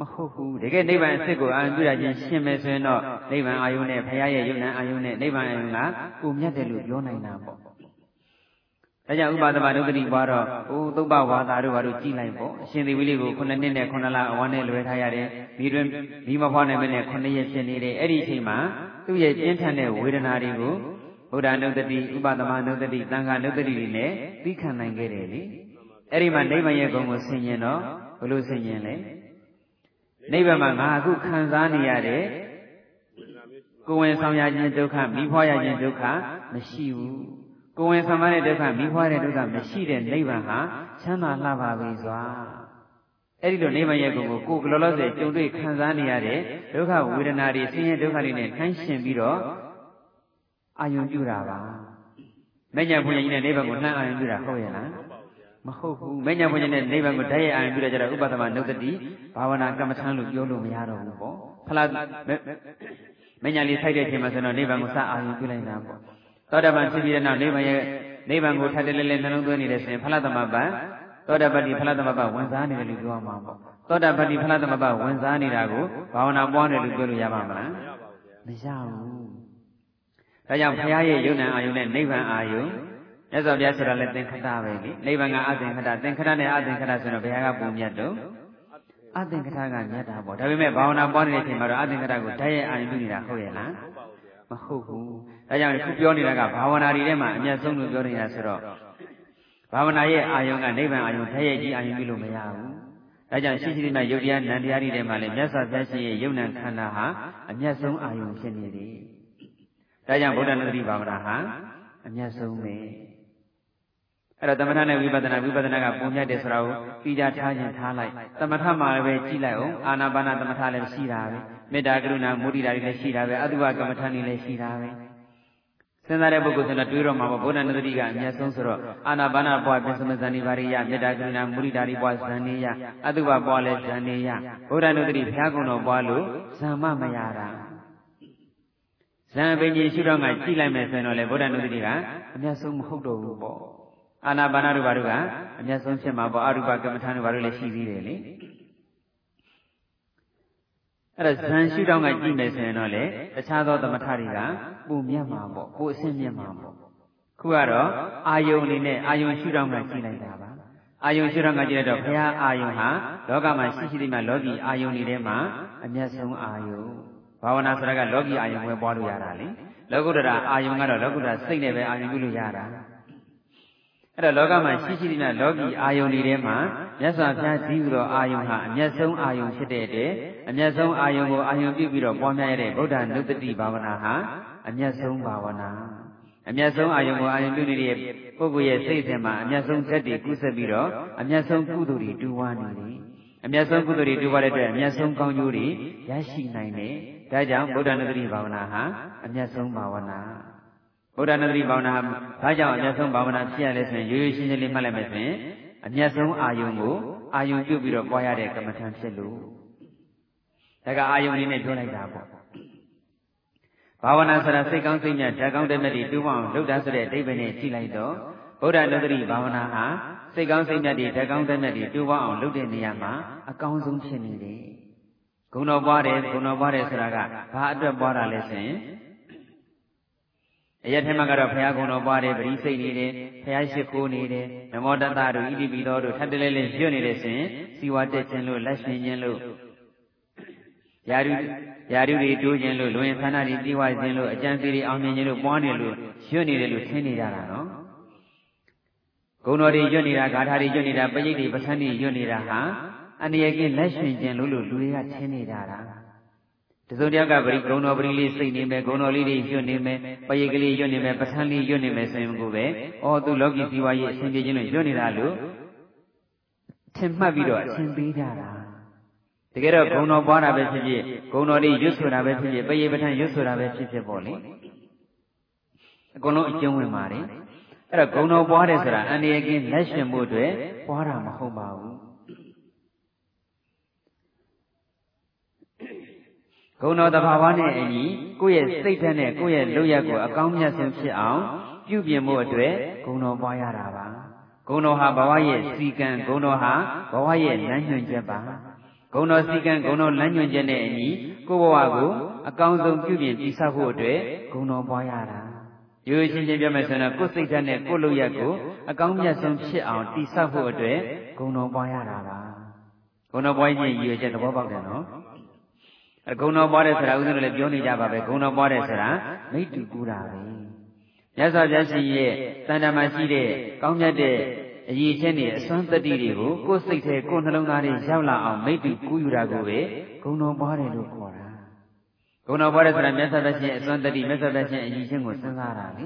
မဟုတ်ဘူးတကယ်နိဗ္ဗာန်အစ်စ်ကိုအာရုံပြုရခြင်းရှင်းမယ်ဆိုရင်တော့နိဗ္ဗာန်အာယုန်နဲ့ဘုရားရဲ့ယုံနာအာယုန်နဲ့နိဗ္ဗာန်အာယုန်ကကိုမြတ်တယ်လို့ပြောနိုင်တာပေါ့ဒါကြောင့်ဥပါဒမဒုက္ခတိပွားတော့ဟိုသုဘဝါသာတို့ဘာလို့ကြည်လိုက်ပေါ့အရှင်သေဝိလေးကို9နှစ်နဲ့9လအဝမ်းနဲ့လွယ်ထားရတယ်မိတွင်မိမဖွားနိုင်မနဲ့9ရက်ဖြစ်နေတယ်အဲ့ဒီအချိန်မှာသူ့ရဲ့ပြင်းထန်တဲ့ဝေဒနာတွေကိုဗုဒ္ဓနုတ္တိဥပဒမနုတ္တိသံဃာနုတ္တိတွေနဲ့သိခံနိုင်ခဲ့တယ်လေအဲ့ဒီမှာနိဗ္ဗာန်ရဲ့ဂုဏ်ကိုဆင်ញင်တော့ဘလို့ဆင်ញင်လဲ နိဗ္ဗာန်မှာငါအခုခံစားနေရတဲ့ကိုယ်ဝင်ဆောင်ရခြင်းဒုက္ခမိဖွားရခြင်းဒုက္ခမရှိဘူးကိုယ်ဝင်ဆောင်ရတဲ့ဒုက္ခမိဖွားတဲ့ဒုက္ခမရှိတဲ့နိဗ္ဗာန်ဟာချမ်းသာလှပါပြီစွာအဲ့ဒီလိုနိဗ္ဗာန်ရဲ့ကိုယ်ကိုကိုယ်ကလောလောဆယ်ကြုံတွေ့ခံစားနေရတဲ့ဒုက္ခဝေဒနာတွေဆင်းရဲဒုက္ခတွေနဲ့နှိုင်းယှဉ်ပြီးတော့အာယုံပြုတာပါမဉ္ဇဉ်ဘုရားကြီးနဲ့နိဗ္ဗာန်ကိုနှမ်းအာယုံပြုတာဟုတ်ရဲ့လား မဟုတ်ဘူးမဉ္ဇဉ်ဘုရားနဲ့နိဗ္ဗာန်ကိုဓာတ်ရဲ့အာယုံပြုတဲ့ကြတော့ဥပဒမနုတ္တိဘာဝနာကမ္မထံလို့ပြောလို့မရတော့ဘူးပေါ့ဖလားမဉ္ဇဉ်လေးထိုက်တဲ့အချိန်မှာဆိုတော့နိဗ္ဗာန်ကိုစအာယုံပြုလိုက်တာပေါ့သောတာပန်ဖြစ်ပြီးတဲ့နောက်နိဗ္ဗာန်ရဲ့နိဗ္ဗာန်ကိုထပ်တလဲလဲနှလုံးသွင်းနေတဲ့ဆိုရင်ဖလားသမပန်သောတာပတ္တိဖလားသမပဝင်စားနေတယ်လို့ပြောမှာပေါ့သောတာပတ္တိဖလားသမပဝင်စားနေတာကိုဘာဝနာပွားတယ်လို့ပြောလို့ရပါမလားမရဘူးဒါကြောင့်ဘုရားရဲ့ယုံနာအာယုနဲ့နိဗ္ဗာန်အာယု မြတ်စွာဘုရားဆိုတာလည်းသင်္ခတပဲလေနိဗ္ဗာန်ကအသင်္ခတသင်္ခတနဲ့အသင်္ခတဆိုတော့ဘုရားကပုံမြတ်တော့အသင်္ခတကမြတ်တာပေါ့ဒါပေမဲ့ဘာဝနာပွားနေတဲ့အချိန်မှာတော့အသင်္ခတကိုဓာတ်ရဲ့အာယုပြုနေတာဟုတ်ရဲ့လားမဟုတ်ဘူးဒါကြောင့်ခုပြောနေတာကဘာဝနာတွေထဲမှာအမျက်ဆုံးလို့ပြောနေတာဆိုတော့ဘာဝနာရဲ့အာယုံကနိဗ္ဗာန်အာယုံဓာတ်ရဲ့ကြီးအာယုပြုလို့မရဘူးဒါကြောင့်ရှိရှိနဲ့ယုတ်တရားနံတရားတွေထဲမှာလည်းမြတ်စွာဘုရားရှင်ရဲ့ယုံနံခန္ဓာဟာအမျက်ဆုံးအာယုံဖြစ်နေတယ်ဒါကြောင့်ဗုဒ္ဓနတ္တိဘာဝနာဟာအမျက်ဆုံးပဲ အဲ့တော့သမထနဲ့ဝိပဿနာဝိပဿနာကပုံမြတ်တယ်ဆိုတာကိုပြီးကြထားခြင်းထားလိုက်သမထမှာလည်းပဲကြည့်လိုက်အောင်အာနာပါနသမထလည်းရှိတာပဲမေတ္တာကရုဏာမုဒိတာတွေလည်းရှိတာပဲအတုဝကမ္မထန်တွေလည်းရှိတာပဲစဉ်းစားတဲ့ပုဂ္ဂိုလ်ဆိုတော့တွေးတော့မှာပေါ့ဗုဒ္ဓနတတိကအမျက်ဆုံးဆိုတော့အာနာပါနပွားပစ္စမဇန်နိပါရိယမေတ္တာကရုဏာမုဒိတာတွေပွားဇန်နေယအတုဝပွားလဲဇန်နေယဗုဒ္ဓနတတိဘုရားကုံတော်ပွားလို့ဇံမမရတာဇံပင်ကြီးရှုတော့ကကြည့်လိုက်မယ်ဆိုရင်တော့လေဗုဒ္ဓနုတ္တိကအမျက်ဆုံးမဟုတ်တော့ဘူးပေါ့ အာနာပါနတို့ဘာတို့ကအမျက်ဆုံးဖြစ်မှာပေါ့အရူပကမ္မထာတို့ဘာတို့လည်းရှိသေးတယ်လေအဲ့ဒါဇန်ရှုတော့ကကြည့်မယ်ဆိုရင်တော့လေတခြားသောသမထတွေကပုံမြတ်မှာပေါ့ကိုအဆင့်မြတ်မှာပေါ့ခုကတော့အာယုန်အနေနဲ့အာယုန်ရှုတော့ကကြည့်လိုက်တာပါအာယုန်ရှုတော့ကကြည့်လိုက်တော့ဘုရားအာယုန်ဟာလောကမှာရှိရှိသေးမှလောကီအာယုန်တွေထဲမှာအမျက်ဆုံးအာယုန်ဘာဝနာဆိုတာကလောကီအာယုံပဲပွားလို့ရတာလေလောကုတ္တရာအာယုံကတော့လောကုတ္တရာစိတ်နဲ့ပဲအာယုံပြုလို့ရတာ အဲ့တော့လောကမှာရှိရှိသမျှလောကီအာယုန်တွေထဲမှာမြတ်စွာဘုရားကြီးပြီးတော့အာယုန်ဟာအမျက်ဆုံးအာယုန်ဖြစ်တဲ့တည်းအမျက်ဆုံးအာယုန်ကိုအာယုန်ပြုပြီးတော့ပွားများရတဲ့ဗုဒ္ဓနုတ္တိဘာဝနာဟာအမျက်ဆုံးဘာဝနာအမျက်ဆုံးအာယုံကိုအာယုံပြုနေတဲ့ပုဂ္ဂိုလ်ရဲ့စိတ်ထဲမှာအမျက်ဆုံးဓာတ်တွေကုသပြီးတော့အမျက်ဆုံးကုသိုလ်တွေတူဝါနေတယ်အမျက်ဆုံးကုသိုလ်တွေတူဝါတဲ့အတွက်အမျက်ဆုံးကောင်းကျိုးတွေရရှိနိုင်တယ်ဒါကြောင့်ဗုဒ္ဓနတ္တိဘာဝနာဟာအမျက်ဆုံးဘာဝနာ ဗုဒ္ဓနတ္တိဘာဝနာဟာဘာကြောင့်အမျက်ဆုံးဘာဝနာဖြစ်ရလဲဆိုရင်ရိုးရိုးရှင်းရှင်းလေးမှတ်လိုက်မယ်ဆိုရင်အမျက်ဆုံးအာယုံကိုအာယုံပြုတ်ပြီးတော့ပွားရတဲ့ကမ္မထံဖြစ်လို့ဒါကအာယုံလေးနဲ့ပြောလိုက်တာပေါ့ဘာဝနာဆိုတာစိတ်ကောင်းစိတ်မြတ်ဓာတ်ကောင်းတဲ့မြတ်တွေတူအောင်လုပ်တာဆိုတဲ့အဓိပ္ပာယ်နဲ့ကြည့်လိုက်တော့ဗုဒ္ဓနတ္တိဘာဝနာဟာစိတ်ကောင်းစိတ်မြတ်တွေဓာတ်ကောင်းတဲ့မြတ်တွေတူအောင်လုပ်တဲ့နေရာမှာအကောင်းဆုံးဖြစ်နေတယ်ဂုဏတော်ပွားတယ်ဂုဏတော်ပွားတယ်ဆိုတာကဘာအတွက်ပွားတာလဲဆိုရင် အရက်ထဲမှာကတော့ဘုရားဂုဏတော်ပွားတယ်ပရိစိတ်နေတယ်ဘုရားရှိခိုးနေတယ်နမောတတတို့ဣတိပိသောတို့ထပ်တလဲလဲရွတ်နေတယ်ဆိုရင်စီဝါတက်ခြင်းလို့လက်ရှင်ခြင်းလို့ယာရုယာရုတွေတိုးခြင်းလို့လူဝင်ဆန္ဒတွေပြီးဝခြင်းလို့အကျံစီတွေအောင်မြင်ခြင်းလို့ပွားနေလို့ရွတ်နေတယ်လို့ထင်နေကြတာနော်ဂုဏတော်တွေရွတ်နေတာဂါထာတွေရွတ်နေတာပရိတ်တွေပဋ္ဌာန်းတွေရွတ်နေတာဟာအန္တရာယ်ကင်းလက်ရှင်ခြင်းလို့လို့လူတွေကထင်နေကြတာ တစုံတယောက်ကပရိဂုံတော်ပရိလေးစိတ်နေမယ်ဂုံတော်လေးတွေညွတ်နေမယ်ပရိကလေးညွတ်နေမယ်ပဋ္ဌာန်းလေးညွတ်နေမယ်ဆိုရင်ကိုပဲအော်သူလောကီဇီဝရေးအရှင်ပြေခြင်းလို့ညွတ်နေတာလို့ထင်မှတ်ပြီးတော့အရှင်ပေးကြတာတကယ်တော့ဂုံတော်ပွားတာပဲဖြစ်ဖြစ်ဂုံတော်လေးရွတ်ဆိုတာပဲဖြစ်ဖြစ်ပရိပဋ္ဌာန်းရွတ်ဆိုတာပဲဖြစ်ဖြစ်ပေါ့လေအကုန်လုံးအကျုံးဝင်ပါတယ်အဲ့တော့ဂုံတော်ပွားတယ်ဆိုတာအန္တရာယ်ကင်းလက်ရှင်မှုအတွက်ပွားတာမဟုတ်ပါဘူး ဂုဏတော်တဘာဝနဲ့အညီကိုယ့်ရဲ့စိတ်ဓာတ်နဲ့ကိုယ့်ရဲ့လုပ်ရက်ကိုအကောင်းမြတ်ဆုံးဖြစ်အောင်ပြုပြင်မှုအတွက်ဂုဏတော်ပွားရတာပါဂုဏတော်ဟာဘဝရဲ့စီကံဂုဏတော်ဟာဘဝရဲ့လမ်းညွှန်ချက်ပါဂုဏတော်စီကံဂုဏတော်လမ်းညွှန်ချက်နဲ့အညီကိုယ့်ဘဝကိုအကောင်းဆုံးပြုပြင်တည်ဆောက်ဖို့အတွက်ဂုဏတော်ပွားရတာရိုးရိုးရှင်းရှင်းပြောမယ်ဆိုရင်ကိုယ်စိတ်ဓာတ်နဲ့ကိုယ်လုပ်ရက်ကိုအကောင်းမြတ်ဆုံးဖြစ်အောင်တည်ဆောက်ဖို့အတွက်ဂုဏတော်ပွားရတာပါဂုဏတော်ပွားခြင်းရည်ရွယ်ချက်သဘောပေါက်တယ်နော် အဂုဏတော်ပွားတယ်ဆိုတာဥစဉ်လည်းပြောနေကြပါပဲဂုဏတော်ပွားတယ်ဆိုတာမိတ္တူကူတာပဲမြတ်စွာဘုရားရှင်ရဲ့တန်တမာရှိတဲ့ကောင်းမြတ်တဲ့အရေးချင်းတွေအစွမ်းတတိတွေကိုကိုယ်စိတ်ထဲကိုယ်နှလုံးသားတွေရောက်လာအောင်မိတ္တူကူးယူတာကိုပဲဂုံတော်ပွားတယ်လို့ခေါ်တာဂုံတော်ပွားတယ်ဆိုတာမြတ်စွာဘုရားရှင်အစွမ်းတတိမြတ်စွာဘုရားရှင်အရေးချင်းကိုစဉ်းစားတာလေ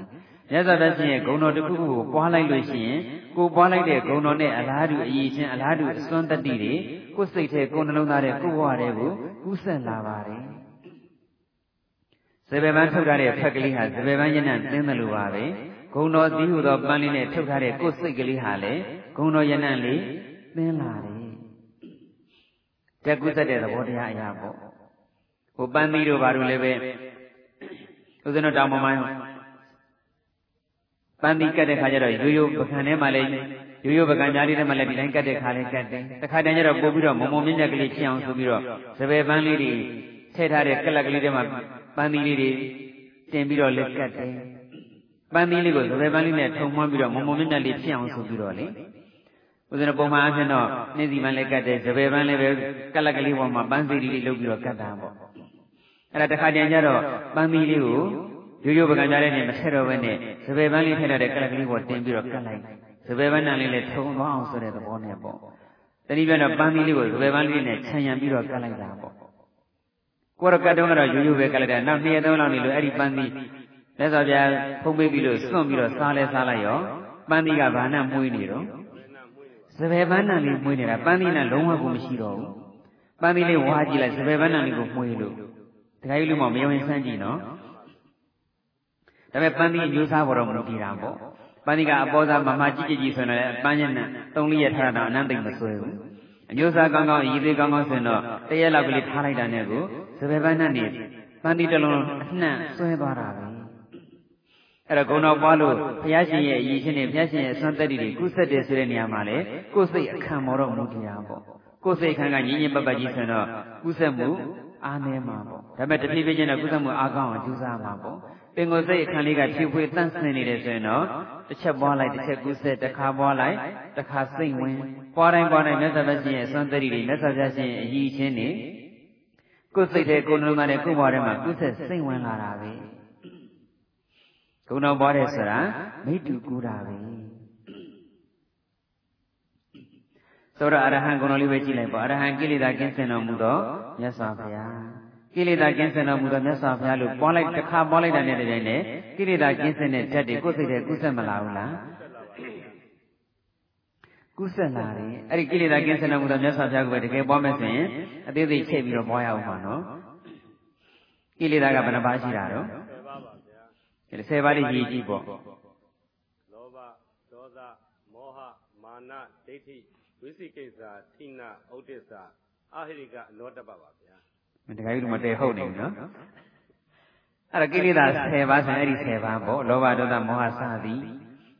မြတ်စွာဘုရားရှင်ရဲ့ဂုံတော်တစ်ခုခုကိုပွားလိုက်လို့ရှိရင်ကိုပွားလိုက်တဲ့ဂုံတော်နဲ့အလားတူအရေးချင်းအလားတူအစွမ်းတတိတွေကိုယ်စိတ်ထဲကိုယ်နှလုံးသားထဲကိုယ်ဘဝတွေကိုကူးဆက်လာပါတယ်စေဘယ်ပန်းထုတ်ထားတဲ့ဖက်ကလေးဟာစေဘယ်ပန်းရနံသင်းတယ်လို့ပါပဲဂုံတော်သီးဟူသောပန်းလေးနဲ့ထုတ်ထားတဲ့ကိုယ်စိတ်ကလေးဟာလည်းဂုံတော်ရနံလေးသင်းလာတယ်တက်ကုသက်တဲ့သဘောတရားအရာပေါ့ဟိုပန်းသီးတို့ဘာလို့လဲပဲဥစဉ်တော်တောင်မမိုင်း ပန်းသီးကတ်တဲ့ခါကျတော့ရိုးရိုးပကံထဲမှာလည်းရိုးရိုးပကံကြားလေးထဲမှာလည်းဒီတိုင်းကတ်တဲ့ခါလေးကတ်တယ်တခါတည်းကျတော့ပို့ပြီးတော့မုံမုံမြင့်မြတ်ကလေးဖြစ်အောင်ဆိုပြီးတော့စပယ်ပန်းလေးတွေထည့်ထားတဲ့ကလပ်ကလေးထဲမှာပန်းသီးလေးတွေတင်ပြီးတော့လက်ကတ်တယ်ပန်းသီးလေးကိုစပယ်ပန်းလေးနဲ့ထုံမှန်းပြီးတော့မုံမုံမြင့်မြတ်လေးဖြစ်အောင်ဆိုပြီးတော့လေဥစဉ်ပုံမှန်အဖြစ်တော့နှင်းစီပန်းလည်းကတ်တယ်စပယ်ပန်းလည်းပဲကလပ်ကလေးပေါ်မှာပန်းစီလေးလုပ်ပြီးတော့ကတ်တာပေါ့အဲ့ဒါတခါတည်းကျတော့ပန်းသီးလေးကို ရိုးရိုးပကံကြားတဲ့နေမထည့်တော့ဘဲနဲ့စပယ်ပန်းလေးထည့်ထားတဲ့ကလပ်ကလေးပေါ်တင်ပြီးတော့ကတ်လိုက်စပယ်ပန်းနံလေးလည်းထုံသွားအောင်ဆိုတဲ့သဘောနဲ့ပေါ့တတိပြတော့ပန်းသီးလေးကိုစပယ်ပန်းလေးနဲ့ခြံရံပြီးတော့ကတ်လိုက်တာပေါ့ကိုရကတ်တုံးကတော့ရိုးရိုးပဲကတ်လိုက်တာနောက်နှစ်ရက်သုံးလောက်နေလို့အဲ့ဒီပန်းသီးလက်စော်ပြဖုံးပေးပြီးလို့စွန့်ပြီးတော့စားလဲစားလိုက်ရောပန်းသီးကဘာနဲ့မှုေးနေတော့စပယ်ပန်းနံလေးမှုေးနေတာပန်းသီးနဲ့လုံးဝကိုမရှိတော့ဘူးပန်းသီးလေးဝါကြည့်လိုက်စပယ်ပန်းနံလေးကိုမှုေးလို့တခါကြီးလူမမယုံရင်ဆန်းကြည့်နော် ဒါပေမဲ့ပန်းသီးအမျိုးစားပေါ်တော့မလို့ကြည်တာပေါ့ပန်းသီးကအပေါ်သားမမကြည့်ကြည့်ကြည့်ဆိုရင်လည်းပန်းညက်နဲ့သုံးလေးရထားတာအနန္တိတ်မဆွဲဘူးအမျိုးစားကောင်းကောင်းရည်သေးကောင်းကောင်းဆိုရင်တော့တရက်လောက်ကလေးထားလိုက်တာနဲ့ကိုစပယ်ပန်းနဲ့နေပန်းသီးတစ်လုံးအနှံ့ဆွဲသွားတာပဲအဲ့တော့ဂုဏတော်ပွားလို့ဘုရားရှင်ရဲ့အရေးချင်းနဲ့ဘုရားရှင်ရဲ့ဆွမ်းသက်တွေကုဆက်တယ်ဆိုတဲ့နေရာမှာလေကိုယ်စိတ်အခမ်းမောတော့မူတရားပေါ့ကိုယ်စိတ်အခမ်းကညီညင်ပတ်ပတ်ကြီးဆိုရင်တော့ကုဆက်မှုအားနည်းမှာပေါ့ဒါပေမဲ့တဖြည်းဖြည်းချင်းတော့ကုဆက်မှုအားကောင်းအောင်ကြိုးစားမှာပေါ့ ပင်ကိုယ်စိတ်အခမ်းလေးကဖြည့်ဖွေးတန့်ဆင်နေတယ်ဆိုရင်တော့တစ်ချက်ပွားလိုက်တစ်ချက်ကုဆက်တစ်ခါပွားလိုက်တစ်ခါစိတ်ဝင်ပွားတိုင်းပွားတိုင်းမြတ်စွာဘုရားရှင်ရဲ့ဆွမ်းသက်တွေမြတ်စွာဘုရားရှင်ရဲ့အရေးချင်းနေကိုယ်စိတ်တဲ့ကိုယ်နှလုံးသားနဲ့ကိုယ်ဘဝထဲမှာကုဆက်စိတ်ဝင်လာတာပဲဂုဏတော်ပွားတယ်ဆိုတာမိတူကူတာပဲဆိုတော့အရဟံဂုဏတော်လေးပဲကြည့်လိုက်ပေါ့အရဟံကိလေသာကင်းစင်တော်မူသောမြတ်စွာဘုရား ကိလေသာကင်းစင်တော်မူသောမြတ်စွာဘုရားလို့ပွားလိုက်တစ်ခါပွားလိုက်တာနဲ့တည်းနဲ့ကိလေသာကင်းစင်တဲ့ဓာတ်တွေကိုယ်စိတ်ထဲကုဆက်မလာဘူးလားကုဆက်လာတယ်အဲ့ဒီကိလေသာကင်းစင်တော်မူသောမြတ်စွာဘုရားကိုပဲတကယ်ပွားမယ်ဆိုရင်အသေးစိတ်ချိန်ပြီးတော့ပွားရအောင်ပါနော်ကိလေသာကဘယ်နှပါးရှိတာတော့ဒီဆယ်ပါးလေးကြီးကြီးပေါ့လောဘဒေါသမောဟမာနဒိဋ္ဌိဝိသိကိစ္စထိနာဥဒိစ္စအာဟိရိကအနောတပပါဗျာ တခါကြီးတို့မတည်ဟုတ်နေဘူးနော်အဲ့ဒါကိလေသာ10ပါးဆိုရင်အဲ့ဒီ10ပါးပေါ့လောဘဒေါသမောဟစသည်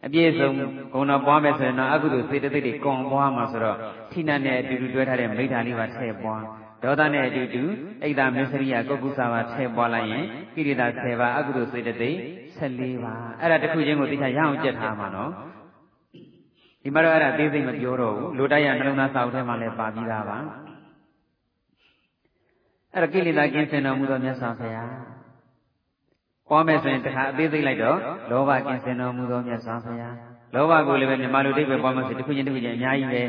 အပြည့်စုံဂုဏ်တော်ပွားမယ်ဆိုရင်တော့အကုသိုလ်စေတသိက်တွေကွန်ပွားမှာဆိုတော့ထိနာနဲ့အတူတူတွဲထားတဲ့မိဋ္ဌာလေးပါထည့်ပွားဒေါသနဲ့အတူတူအိတ်တာမစ္စရိယကုက္ကုစာပါထည့်ပွားလိုက်ရင်ကိရိတာ10ပါးအကုသိုလ်စေတသိက်14ပါးအဲ့ဒါတစ်ခုချင်းကိုသိချရအောင်ကြက်ထားမှာနော်ဒီမှာတော့အဲ့ဒါသေးစိတ်မပြောတော့ဘူးလိုတိုက်ရနှလုံးသားစာအုပ်ထဲမှာလည်းပါပြီးသားပါ အဲ့ဒါကိလေသာကင်းစင်တော်မူသောမြတ်စွာဘုရားပွားမယ်ဆိုရင်တခါအသေးစိတ်လိုက်တော့လောဘကင်းစင်တော်မူသောမြတ်စွာဘုရားလောဘကိုလည်းပဲမြမလူတိတ်ပဲပွားမယ်ဆိုတစ်ခုချင်းတစ်ခုချင်းအများကြီးပဲ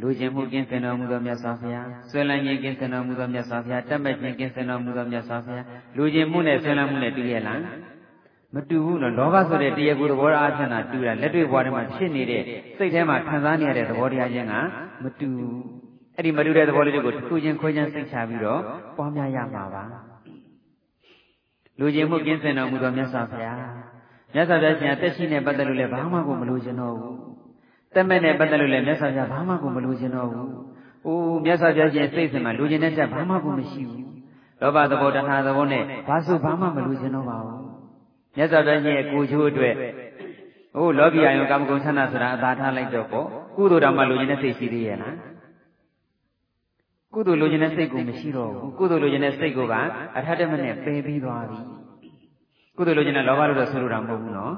လူချင်းမှုကင်းစင်တော်မူသောမြတ်စွာဘုရားဆွေလန်းခြင်းကင်းစင်တော်မူသောမြတ်စွာဘုရားတတ်မဲ့ခြင်းကင်းစင်တော်မူသောမြတ်စွာဘုရားလူချင်းမှုနဲ့ဆွေလန်းမှုနဲ့တူရဲ့လားမတူဘူးနော်လောဘဆိုတဲ့တရားကိုယ်သဘောအားဖြင့်သာတူတာလက်တွေ့ဘဝထဲမှာဖြစ်နေတဲ့စိတ်ထဲမှာခံစားနေရတဲ့သဘောတရားချင်းကမတူ အဲ့ဒီမတူတဲ့သဘောလေးတွေကိုတစ်ခုချင်းခွဲခြမ်းစိတ်ချပြီးတော့ပွားများရမှာပါလူချင်းမှုကင်းစင်တော်မူသောမြတ်စွာဘုရားမြတ်စွာဘုရားရှင်တက်ရှိနဲ့ပတ်သက်လို့လည်းဘာမှကိုမလိုချင်တော့ဘူးတက်မဲ့နဲ့ပတ်သက်လို့လည်းမြတ်စွာဘုရားဘာမှကိုမလိုချင်တော့ဘူး။အိုးမြတ်စွာဘုရားရှင်စိတ်စင်မှာလူချင်တဲ့တက်ဘာမှကိုမရှိဘူး။လောဘသဘောတဏှာသဘောနဲ့ဘာဆိုဘာမှမလိုချင်တော့ပါဘူး။မြတ်စွာဘုရားရှင်ရဲ့ကိုချိုးအတွက်အိုးလောကီအယုံကာမဂုဏ်ဆန္ဒဆိုတာအသာထားလိုက်တော့ပေါ့ကုသိုလ်တော်မှလူချင်တဲ့စိတ်ရှိသေးရဲ့လား။ ကုသိုလ်လိုချင်တဲ့စိတ်ကိုမရှိတော့ဘူးကုသိုလ်လိုချင်တဲ့စိတ်ကိုကအထက်တမနဲ့ပယ်ပြီးသွားပြီကုသိုလ်လိုချင်တဲ့လောဘလို့တော့ဆိုလိုတာမဟုတ်ဘူးနော်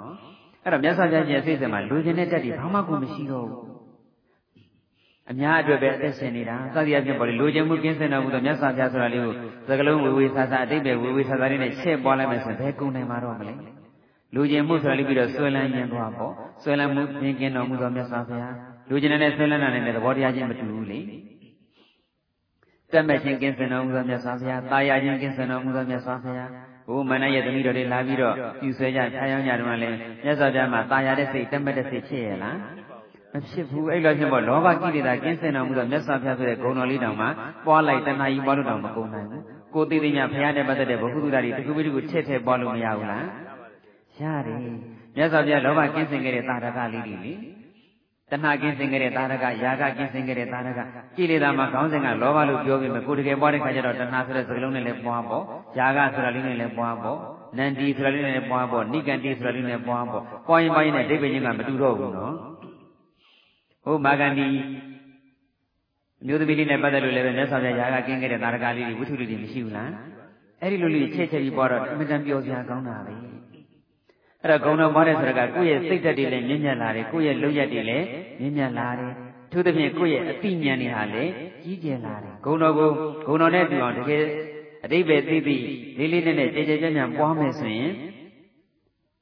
အဲ့တော့မြတ်စွာဘုရားရှင်စိတ်စင်မှာလိုချင်တဲ့တက်တွေဘာမှကိုမရှိတော့ဘူးအများအတွက်ပဲအသက်ရှင်နေတာစသည်အပြင်ပေါ်လေလိုချင်မှုကင်းစင်တော်မူသောမြတ်စွာဘုရားဆိုတာလေးကိုသကလုံးဝေဝေဆာဆာအတိတ်ပဲဝေဝေဆာဆာလေးနဲ့ရှင်းပွားလိုက်မယ်ဆိုရင်ဘယ်ကုန်နိုင်မှာတော့မလဲလူကျင်မှုဆိုတာလေးပြီးတော့ဆွဲလန်းခြင်းသွားပေါ့ဆွဲလန်းမှုသင်ကျင်တော်မူသောမြတ်စွာဘုရားလူကျင်တဲ့ဆွေးလန်းတာနဲ့သဘောတရားချင်းမတူဘူးလေ တက်မဲ့ချင်းကင်းစင်တော်မူသောမြတ်စွာဘုရားတာယာချင်းကင်းစင်တော်မူသောမြတ်စွာဘုရားဘုမနရဲ့သမီးတော်တွေလာပြီးတော့ပြူဆွဲကြဖျားယောင်းကြတော့လည်းမြတ်စွာဘုရားမှာတာယာတဲ့စိတ်တက်မဲ့တဲ့စိတ်ဖြစ်ရဲ့လားမဖြစ်ဘူးအဲ့လိုဖြစ်ဖို့လောဘကိလေသာကင်းစင်တော်မူသောမြတ်စွာဘုရားဆိုတဲ့ဂုဏ်တော်လေးတောင်မှပွားလိုက်တဏှာကြီးပွားလို့တောင်မကုန်နိုင်ဘူးကိုသိသိများဘုရားနဲ့ပတ်သက်တဲ့ဘုဟုတုဒ္ဒရီတခုပြီးတခုထည့်ထည့်ပွားလို့မရဘူးလားရတယ်မြတ်စွာဘုရားလောဘကင်းစင်ခဲ့တဲ့တာရကလေးတွေလေ တဏှာကင်းစင်ခဲ့တဲ့တာရကယာကကင်းစင်ခဲ့တဲ့တာရကကိလေသာမှာခေါင်းစဉ်ကလောဘလို့ပြောပြီးမှကိုတကယ်ပွားတဲ့ခါကျတော့တဏှာဆိုတဲ့စကားလုံးနဲ့လည်းပွားပေါ့ယာကဆိုတာလေးနဲ့လည်းပွားပေါ့နန္ဒီဆိုတာလေးနဲ့လည်းပွားပေါ့နိကန္တိဆိုတာလေးနဲ့ပွားပေါ့ပွားရင်ပွားရင်နဲ့ဒိဗ္ဗေချင်းကမတူတော့ဘူးနော်ဟုတ်မာဂန္ဒီမျိုးသမီးလေးနဲ့ပတ်သက်လို့လည်းပဲမြတ်စွာဘုရားယာကကင်းခဲ့တဲ့တာရကလေးတွေဝိထုလေးတွေမရှိဘူးလားအဲ့ဒီလိုလေးချက်ချက်ပြီးပွားတော့အမြဲတမ်းပြောစရာကောင်းတာပဲ အဲ့တော့ဂုံတော်ပွားတဲ့ဆိုတော့ကကိုယ့်ရဲ့စိတ်ဓာတ်တွေလည်းမြင့်မြတ်လာတယ်ကိုယ့်ရဲ့လုံရက်တွေလည်းမြင့်မြတ်လာတယ်ထို့သဖြင့်ကိုယ့်ရဲ့အတိဉာဏ်တွေဟာလည်းကြီးကျယ်လာတယ်ဂုံတော်ကိုဂုံတော်နဲ့တူအောင်တကယ်အတိပ္ပယ်သိသိလေးလေးနက်နက်ကြည်ကြည်ကြံ့ကြံ့ပွားမယ်ဆိုရင်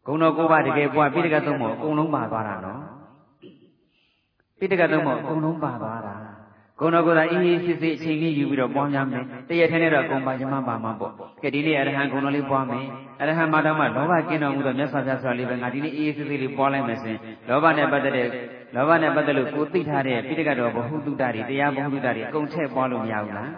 ဂုံတော်ကိုပါတကယ်ပွားပိဋကသုံးဖို့အကုန်လုံးပါသွားတာနော်ပိဋကသုံးဖို့အကုန်လုံးပါသွားတာ ဂုဏတော်ကိုယ်သာအင်းကြီးစစ်စစ်အချိန်လေးယူပြီးတော့ပွားများမယ်တရက်ထဲနဲ့တော့ဂုံပါချမပါမှာပေါ့ကဲဒီနေ့အရဟံဂုဏတော်လေးပွားမယ်အရဟံမာတော်မှာလောဘကင်းတော်မူသောမြတ်စွာဘုရားဆိုတာလေးပဲငါဒီနေ့အေးအေးစစ်စစ်လေးပွားလိုက်မယ်ဆိုရင်လောဘနဲ့ပတ်သက်တဲ့လောဘနဲ့ပတ်သက်လို့ကိုသိထားတဲ့ပိဋကတော်ဘဟုတုတ္တတွေတရားဘဟုတုတ္တတွေအကုန်ထည့်ပွားလို့မရဘူးလား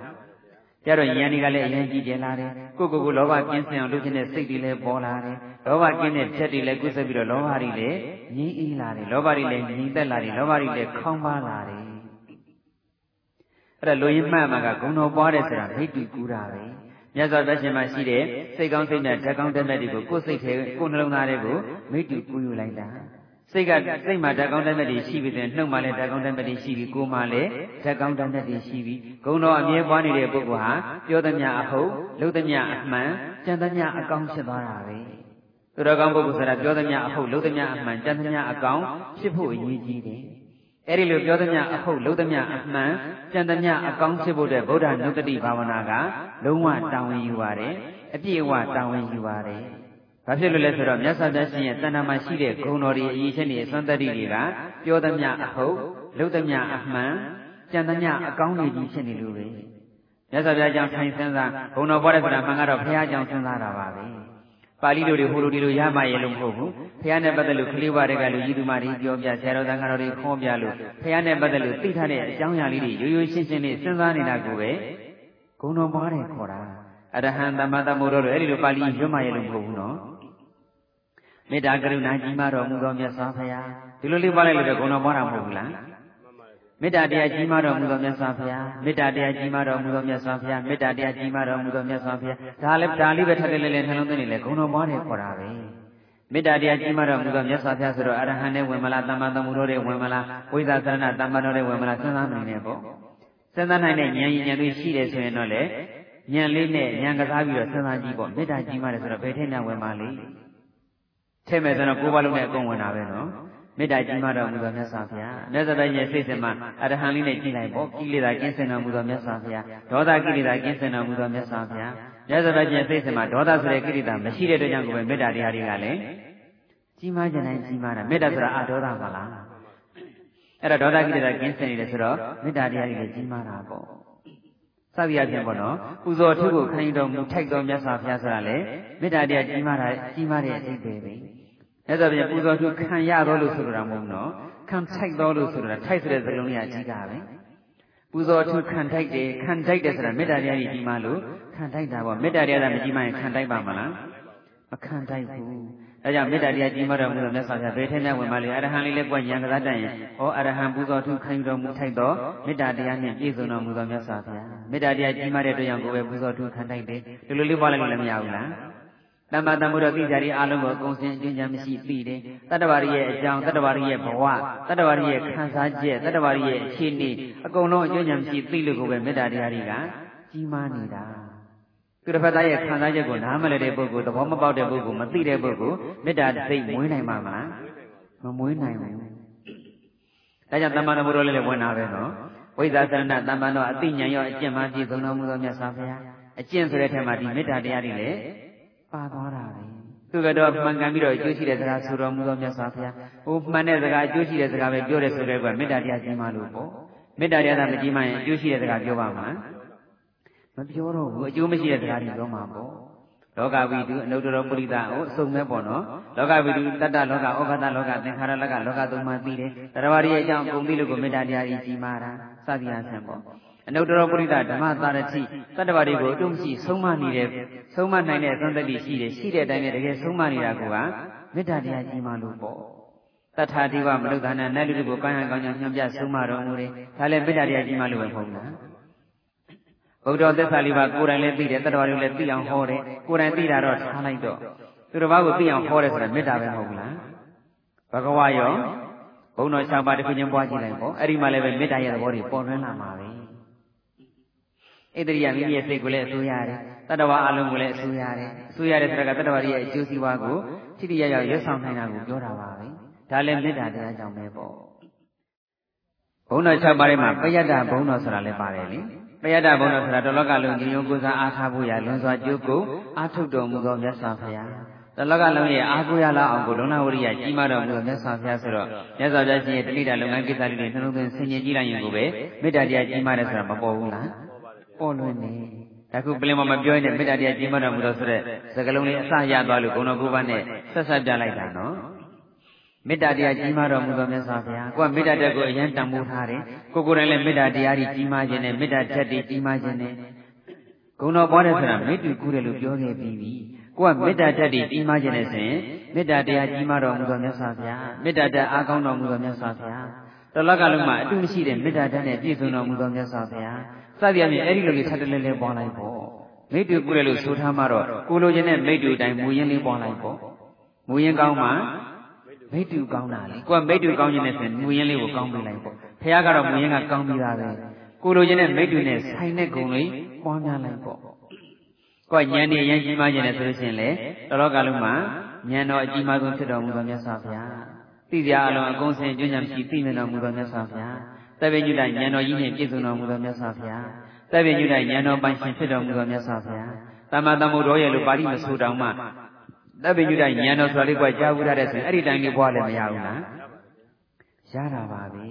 ကြတော့ဉာဏ်တွေကလည်းအရင်ကြည့်ကြလာတယ်ကိုကိုကိုလောဘကင်းစင်အောင်လုပ်ခြင်းနဲ့စိတ်တွေလည်းပေါ်လာတယ်လောဘကင်းတဲ့ဖြတ်တွေလည်းကုသပြီးတော့လောဘတွေလည်းငြိမ်းအေးလာတယ်လောဘတွေလည်းငြိမ်သက်လာတယ်လောဘတွေလည်းခေါင်းပါလာတယ် အဲ့ဒါလူရင်းမှတ်မှာကဂုံတော်ပွားတယ်ဆိုတာမိတ်တူကူတာပဲမြတ်စွာဘုရားရှင်မှာရှိတဲ့စိတ်ကောင်းစိတ်နဲ့ဓာတ်ကောင်းဓာတ်မဲ့တွေကိုကိုယ်စိတ်ထဲကိုယ်နှလုံးသားတွေကိုမိတ်တူကူယူလိုက်တာစိတ်ကစိတ်မှာဓာတ်ကောင်းဓာတ်မဲ့တွေရှိပြီးတဲ့နှုတ်မှာလည်းဓာတ်ကောင်းဓာတ်မဲ့တွေရှိပြီးကိုယ်မှာလည်းဓာတ်ကောင်းဓာတ်မဲ့တွေရှိပြီးဂုံတော်အမြဲပွားနေတဲ့ပုဂ္ဂိုလ်ဟာပြောသမျှအဟုတ်လုပ်သမျှအမှန်ကြံသမျှအကောင်းဖြစ်သွားတာပဲသူတော်ကောင်းပုဂ္ဂိုလ်ဆိုတာပြောသမျှအဟုတ်လုပ်သမျှအမှန်ကြံသမျှအကောင်းဖြစ်ဖို့အရေးကြီးတယ် အဲ့ဒီလိုပြောသမျှအဟုတ်လုံးသမျှအမှန်ကြံသမျှအကောင်းဖြစ်ဖို့တဲ့ဗုဒ္ဓနုတ္တိဘာဝနာကလုံးဝတာဝန်ယူပါတယ်အပြည့်အဝတာဝန်ယူပါတယ်ဘာဖြစ်လို့လဲဆိုတော့မြတ်စွာဘုရားရှင်ရဲ့တဏ္ဍာမှာရှိတဲ့ဂုဏ်တော်တွေအရေးချင်းတွေအစွမ်းတတ္တိတွေကပြောသမျှအဟုတ်လုံးသမျှအမှန်ကြံသမျှအကောင်းတွေကြီးဖြစ်နေလို့ပဲမြတ်စွာဘုရားကြောင့်ထိုင်စင်းစားဂုဏ်တော်ပွားတဲ့ဆိုတာမှန်ကတော့ဘုရားကြောင့်စင်းစားတာပါပဲပါဠိလိုတွေဟိုလိုဒီလိုရမှရဲ့လို့မဟုတ်ဘူး ဖះနဲ့ပတ်သက်လို့ခလေးဝါတွေကလူကြီးသူမတွေပြောပြဆရာတော်သံဃာတော်တွေခေါ်ပြလို့ဖះနဲ့ပတ်သက်လို့သိထားတဲ့အကြောင်းအရာလေးတွေရိုးရိုးရှင်းရှင်းလေးစဉ်းစားနေတာကိုပဲဂုဏ်တော်ပွားတယ်ခေါ်တာအရဟံသမ္မာသမ္ဗုဒ္ဓတို့အဲ့ဒီလိုပါဠိရွတ်မှရဲ့လို့မဟုတ်ဘူးနော်မေတ္တာကရုဏာကြီးမားတော်မူသောမြတ်စွာဘုရားဒီလိုလေးပွားလိုက်လို့ဂုဏ်တော်ပွားတာမဟုတ်ဘူးလားမေတ္တာတရားကြီးမားတော်မူသောမြတ်စွာဘုရားမေတ္တာတရားကြီးမားတော်မူသောမြတ်စွာဘုရားမေတ္တာတရားကြီးမားတော်မူသောမြတ်စွာဘုရားဒါလည်းဒါလေးပဲထပ်တယ်လေလေနှလုံးသွင်းနေလေဂုဏ်တော်ပွားတယ်ခေါ်တာပဲ မေတ္တာတရားကြီးမားတော်မူသောမြတ်စွာဘုရားဆိုတော့အရဟံနဲ့ဝင်မလားတမ္မာသမ္မုတော်တွေဝင်မလားဝိသသရဏတမ္မာတော်တွေဝင်မလားစဉ်းစားနိုင်တယ်ပေါ့စဉ်းစားနိုင်တဲ့ဉာဏ်ရည်ဉာဏ်တွေရှိတယ်ဆိုရင်တော့လေဉာဏ်လေးနဲ့ဉာဏ်ကစားပြီးတော့စဉ်းစားကြည့်ပေါ့မေတ္တာကြီးမားတယ်ဆိုတော့ဘယ်ထက်နဲ့ဝင်ပါလိမ့်ထဲ့မယ်ဆိုတော့ကိုယ်ပါလုံးနဲ့အကုန်ဝင်တာပဲနော်မေတ္တာကြီးမားတော်မူသောမြတ်စွာဘုရားမြတ်စွာဘုရားရဲ့စိတ်စင်မှာအရဟံလေးနဲ့ကြည့်လိုက်ပေါ့ကိလေသာကင်းစင်တော်မူသောမြတ်စွာဘုရားဒေါသကိလေသာကင်းစင်တော်မူသောမြတ်စွာဘုရားမြတ်စွာဘုရားရဲ့စိတ်စင်မှာဒေါသဆိုတဲ့ကိလေသာမရှိတဲ့အတွက်ကြောင့်ကိုယ်ပဲမေတ္တာတရားတွေကလည်း ကြီးမားကြတိုင်းကြီးမားတာမေတ္တာဆိုတာအဒေါသပါလားအဲ့တော့ဒေါသကိလေသာကင်းစင်နေတယ်ဆိုတော့မေတ္တာတရားတွေလည်းကြီးမားတာပေါ့စသည်အပြင်ပေါ့နော်ပူဇော်ထုကိုခံယူတော်မူထိုက်တော်မြတ်စွာဘုရားဆိုတာလေမေတ္တာတရားကြီးမားတာကြီးမားတဲ့အတိတ်ပဲပဲအဲ့ဒါပြန်ပူဇော်ထုခံရတော်လို့ဆိုတာမဟုတ်နော်ခံထိုက်တော်လို့ဆိုတာထိုက်ဆိုတဲ့စကားလုံးကြီးအကြီးတာပဲပူဇော်ထုခံထိုက်တယ်ခံထိုက်တယ်ဆိုတာမေတ္တာတရားကြီးကြီးမားလို့ခံထိုက်တာပေါ့မေတ္တာတရားကမကြီးမားရင်ခံထိုက်ပါမလားမခံထိုက်ဘူး ဒါကြောင့်မေတ္တာတရားကြီးမားတော်မူသောမြတ်စွာဘုရားဘယ်ထဲနဲ့ဝင်ပါလေအရဟံလေးလည်းပွင့်ဉာဏ်ကစားတတ်ရင်ဟောအရဟံပူဇော်ထုခံယူတော်မူထိုက်သောမေတ္တာတရားနှင့်ပြည့်စုံတော်မူသောမြတ်စွာဘုရားမေတ္တာတရားကြီးမားတဲ့အတွက်ကြောင့်ကိုယ်ပဲပူဇော်ထုခံထိုက်တယ်ဒီလိုလေးပွားလိုက်လို့လည်းမရဘူးလားတမ္မာတမ္မုဒ္ဒသိကြရီအားလုံးကိုအကုန်စင်အကျဉ်းချမ်းမရှိသိတယ်တတ္တဝါရီရဲ့အကြောင်းတတ္တဝါရီရဲ့ဘဝတတ္တဝါရီရဲ့ခံစားချက်တတ္တဝါရီရဲ့အခြေအနေအကုန်လုံးအကျဉ်းချမ်းမရှိသိလို့ကိုပဲမေတ္တာတရားတွေကကြီးမားနေတာ သူတစ်ဖက်သားရဲ့ခံစားချက်ကိုနားမလည်တဲ့ပုဂ္ဂိုလ်သဘောမပေါက်တဲ့ပုဂ္ဂိုလ်မသိတဲ့ပုဂ္ဂိုလ်မေတ္တာစိတ်မွေးနိုင်မှာမလားမမွေးနိုင်ဘူးဒါကြောင့်တမ္မာတမ္မုဒ္ဒလေးလည်းဝင်တာပဲနော်ဝိဇ္ဇာသရဏတမ္ပန်တော်အသိဉာဏ်ရောအကျင့်မှပြည့်စုံတော်မူသောမြတ်စွာဘုရားအကျင့်ဆိုတဲ့ထဲမှာဒီမေတ္တာတရားတွေလည်းပါသွားတာပဲသူကတော့မှန်ကန်ပြီးတော့အကျိုးရှိတဲ့စကားဆိုတော်မူသောမြတ်စွာဘုရားဟိုမှန်တဲ့စကားအကျိုးရှိတဲ့စကားပဲပြောတယ်ဆိုတဲ့ကွမေတ္တာတရားကြီးမှလို့ပေါ့မေတ္တာတရားသာမကြီးမှရင်အကျိုးရှိတဲ့စကားပြောပါမှာ မပြောတော့ဘူးအကျိုးမရှိတဲ့စကားတွေပြောမှာပေါ့လောကဝိတုအနုတ္တရောပုရိသဟိုအစုံမဲ့ပေါ့နော်လောကဝိတုတတ္တလောကဩဃတလောကသင်္ခါရလောကလောကသုံးပါးသိတယ်တရားဝရရဲ့အကြောင်းအကုန်သိလို့ကိုမေတ္တာတရားကြီးကြီးမာတာစသည်အားဖြင့်ပေါ့အနုတ္တရောပုရိသဓမ္မသာရတိတတ္တဝါတွေကိုအတုမရှိဆုံးမနေတဲ့ဆုံးမနိုင်တဲ့သံတတိရှိတယ်ရှိတဲ့အတိုင်းနဲ့တကယ်ဆုံးမနေတာကမေတ္တာတရားကြီးမာလို့ပေါ့တထာတိဝမနုဿာနာနတ်လူတို့ကိုကောင်းရန်ကောင်းကြောင်းညွှန်ပြဆုံးမတော်မူတယ်ဒါလည်းမေတ္တာတရားကြီးမာလို့ပဲမဟုတ်လား ဘုဒ္ဓသစ္စာလေးပါးကိုယ်တိုင်လည်းသိတယ်တတ္တဝါတွေလည်းသိအောင်ဟောတယ်ကိုယ်တိုင်သိတာတော့ထားလိုက်တော့သူတစ်ပါးကိုသိအောင်ဟောတယ်ဆိုတာမေတ္တာပဲမဟုတ်လားဘဂဝါယောဘုံတော်၆ပါးတစ်ခုချင်းပွားကြည့်လိုက်ပေါ့အဲ့ဒီမှာလည်းပဲမေတ္တာရဲ့သဘောတွေပေါ်လွင်လာမှာပဲဣတရိယမိမိရဲ့စိတ်ကိုလည်းအစိုးရတယ်တတ္တဝါအလုံးကိုလည်းအစိုးရတယ်အစိုးရတယ်ဆိုတာကတတ္တဝါရဲ့အကျိုးစီးပွားကိုထိတိယရောက်ရွတ်ဆောင်နိုင်တာကိုပြောတာပါပဲဒါလည်းမေတ္တာတရားကြောင့်ပဲပေါ့ဘုံတော်၆ပါးထဲမှာပယတ္တဘုံတော်ဆိုတာလည်းပါတယ်လေ ပယတ္တဘုံတော်ဆိုတာတလောကလုံးညီညွတ်ကိုးစားအားထားဖို့ရလွန်စွာကြိုးကိုအားထုတ်တော်မူသောမြတ်စွာဘုရားတလောကလုံးရဲ့အားကိုးရလောက်အောင်ကိုလုံလဝရိယကြီးမားတော်မူသောမြတ်စွာဘုရားဆိုတော့မြတ်စွာဘုရားရှင်ရဲ့တဏိတာလုပ်ငန်းကိစ္စလေးတွေနှလုံးသွင်းဆင်ခြင်ကြည့်လိုက်ရင်ကိုပဲမေတ္တာတရားကြီးမားတယ်ဆိုတာမပေါ်ဘူးလားပေါ်လွင်နေဒါခုပလင်မမပြောရင်မေတ္တာတရားကြီးမားတော်မူသောဆိုတဲ့စကလုံးလေးအစရသွားလို့ဂုဏတော်ကိုးပါးနဲ့ဆက်ဆက်ပြလိုက်တာနော် မေတ္တာတရားကြီးမားတော်မူသောမြတ်စွာဘုရားကိုကမေတ္တာတက်ကိုအရင်တန်ဖိုးထားတယ်ကိုကိုယ်တိုင်လည်းမေတ္တာတရားကြီးကြီးမားခြင်းနဲ့မေတ္တာတက်တွေကြီးမားခြင်းနဲ့ဂုဏတော်ပွားတယ်ဆိုတာမေတ္တူကူးတယ်လို့ပြောခဲ့ပြီးပြီကိုကမေတ္တာတက်တွေကြီးမားခြင်းနဲ့ဆိုရင်မေတ္တာတရားကြီးမားတော်မူသောမြတ်စွာဘုရားမေတ္တာတက်အားကောင်းတော်မူသောမြတ်စွာဘုရားတလကလုံးမှာအတုမရှိတဲ့မေတ္တာတက်နဲ့ပြည့်စုံတော်မူသောမြတ်စွာဘုရားစသည်အပြင်အဲ့ဒီလိုလေးထပ်တလဲလဲပွားလိုက်ပေါ့မိတ္တူကူးတယ်လို့ဆိုထားမှတော့ကိုလိုချင်တဲ့မိတ္တူတိုင်းမူရင်းလေးပွားလိုက်ပေါ့မူရင်းကောင်းမှ မိတ္တူကောင်းတာလေကိုကမိတ္တူကောင်းခြင်းနဲ့ဆိုရင်မူရင်းလေးကိုကောင်းပေးလိုက်ပေါ့ဘုရားကတော့မူရင်းကကောင်းပြီးသားပဲကိုလိုချင်တဲ့မိတ္တူနဲ့ဆိုင်တဲ့ဂုဏ်လေးပွားများလိုက်ပေါ့ကိုကဉာဏ်နဲ့ရန်ကြီးမှခြင်းနဲ့ဆိုလို့ရှိရင်လေတော်တော်ကလုံးမှာဉာဏ်တော်အကြီးမားဆုံးဖြစ်တော်မူသောမြတ်စွာဘုရားသိကြအလုံးအကုန်စင်ကျွမ်းဉာဏ်ဖြစ်သိမြင်တော်မူသောမြတ်စွာဘုရားတပည့်ညုတဉာဏ်တော်ကြီးနှင့်ပြည့်စုံတော်မူသောမြတ်စွာဘုရားတပည့်ညုတဉာဏ်တော်ပိုင်ရှင်ဖြစ်တော်မူသောမြတ်စွာဘုရားတမ္မာသမ္ဗုဒ္ဓရဲ့လို့ပါဠိမဆိုတောင်မှ တပည့်ညုတဉာဏ်တော်ဆိုတာလေးကကြားဘူးရတဲ့ဆိုရင်အဲ့ဒီတိုင်းလေးဘွားလည်းမရဘူးလားရတာပါပဲ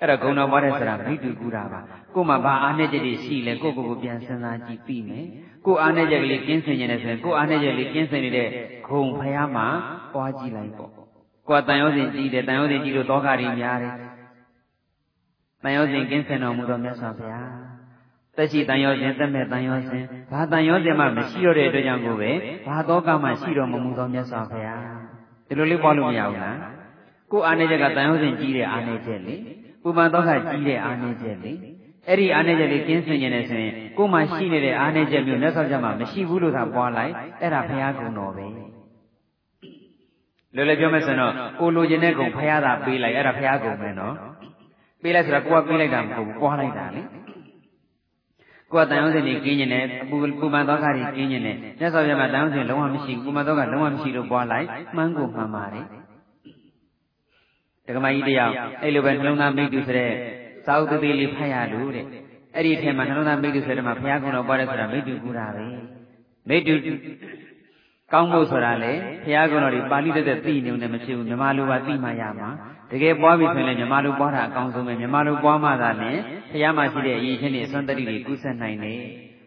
အဲ့တော့ဂုဏတော်ပွားတဲ့ဆိုတာမိတူကူတာပါကို့မှာဘာအားနည်းချက်တွေရှိလဲကိုယ့်ကိုယ်ကိုပြန်စဉ်းစားကြည့်ပြီးမယ်ကိုယ်အားနည်းချက်ကလေးကင်းစင်နေတယ်ဆိုရင်ကိုယ်အားနည်းချက်လေးကင်းစင်နေတဲ့ဂုံဖယားမှာပွားကြည့်လိုက်ပေါ့ကိုယ်တန်ရောစဉ်ကြည့်တယ်တန်ရောစဉ်ကြည့်လို့တောခါတွေများတယ်တန်ရောစဉ်ကင်းစင်တော်မူသောမြတ်စွာဘုရား တက်ရှိတန်ရောစဉ်တက်မဲ့တန်ရောစဉ်ဘာတန်ရောစဉ်မှမရှိတော့တဲ့အတွက်ကြောင့်ကိုပဲဘာတောကမှရှိတော်မမူသောမြတ်စွာဘုရားဒီလိုလေးပွားလို့မရဘူးလားကိုယ်အားနည်းချက်ကတန်ရောစဉ်ကြီးတဲ့အားနည်းချက်လေပူပန်တောခကြီးတဲ့အားနည်းချက်လေအဲ့ဒီအားနည်းချက်လေးကင်းစင်နေတယ်ဆိုရင်ကိုယ်မှရှိနေတဲ့အားနည်းချက်မျိုးမြတ်စွာဘုရားမှာမရှိဘူးလို့သာပွားလိုက်အဲ့ဒါဘုရားကုံတော်ပဲလွယ်လွယ်ပြောမယ်ဆိုရင်တော့ကိုလိုချင်တဲ့ကုံဘုရားသာပေးလိုက်အဲ့ဒါဘုရားကုံပဲနော်ပေးလိုက်ဆိုတာကိုကပေးလိုက်တာမဟုတ်ဘူးပွားလိုက်တာလေ ကိုယ်ကတန်ရုံးစင်ကြီးကင်းနေတယ်ပူပူပန်သောခါကြီးကင်းနေတယ်မြတ်စွာဘုရားမှာတန်ရုံးစင်လုံးဝမရှိဘူးပူပန်သောခါလုံးဝမရှိလို့ပွားလိုက်မှန်းကိုမှန်ပါတယ်ဒကမကြီးတယောက်အဲ့လိုပဲနှလုံးသားမိတုဆိုတဲ့သာဥတတိလေးဖတ်ရလို့တဲ့အဲ့ဒီအထက်မှာနှလုံးသားမိတုဆိုတဲ့မှာဘုရားကုံတော်ပွားတယ်ဆိုတာမိတုကူတာပဲမိတုကောင်းဖို့ဆိုတာလေဘုရားကုံတော်ဒီပါဠိတက်တဲ့သိနေုံနဲ့မဖြစ်ဘူးမြမလိုပါသိမှရမှာ တကယ်ပွားပြီဆိုရင်လည်းမြမလိုပွားတာအကောင်းဆုံးပဲမြမလိုပွားမှသာလျှင်ဘုရားမှာရှိတဲ့အရေးချင်းတွေအစွမ်းတတိတွေကုသနိုင်တယ်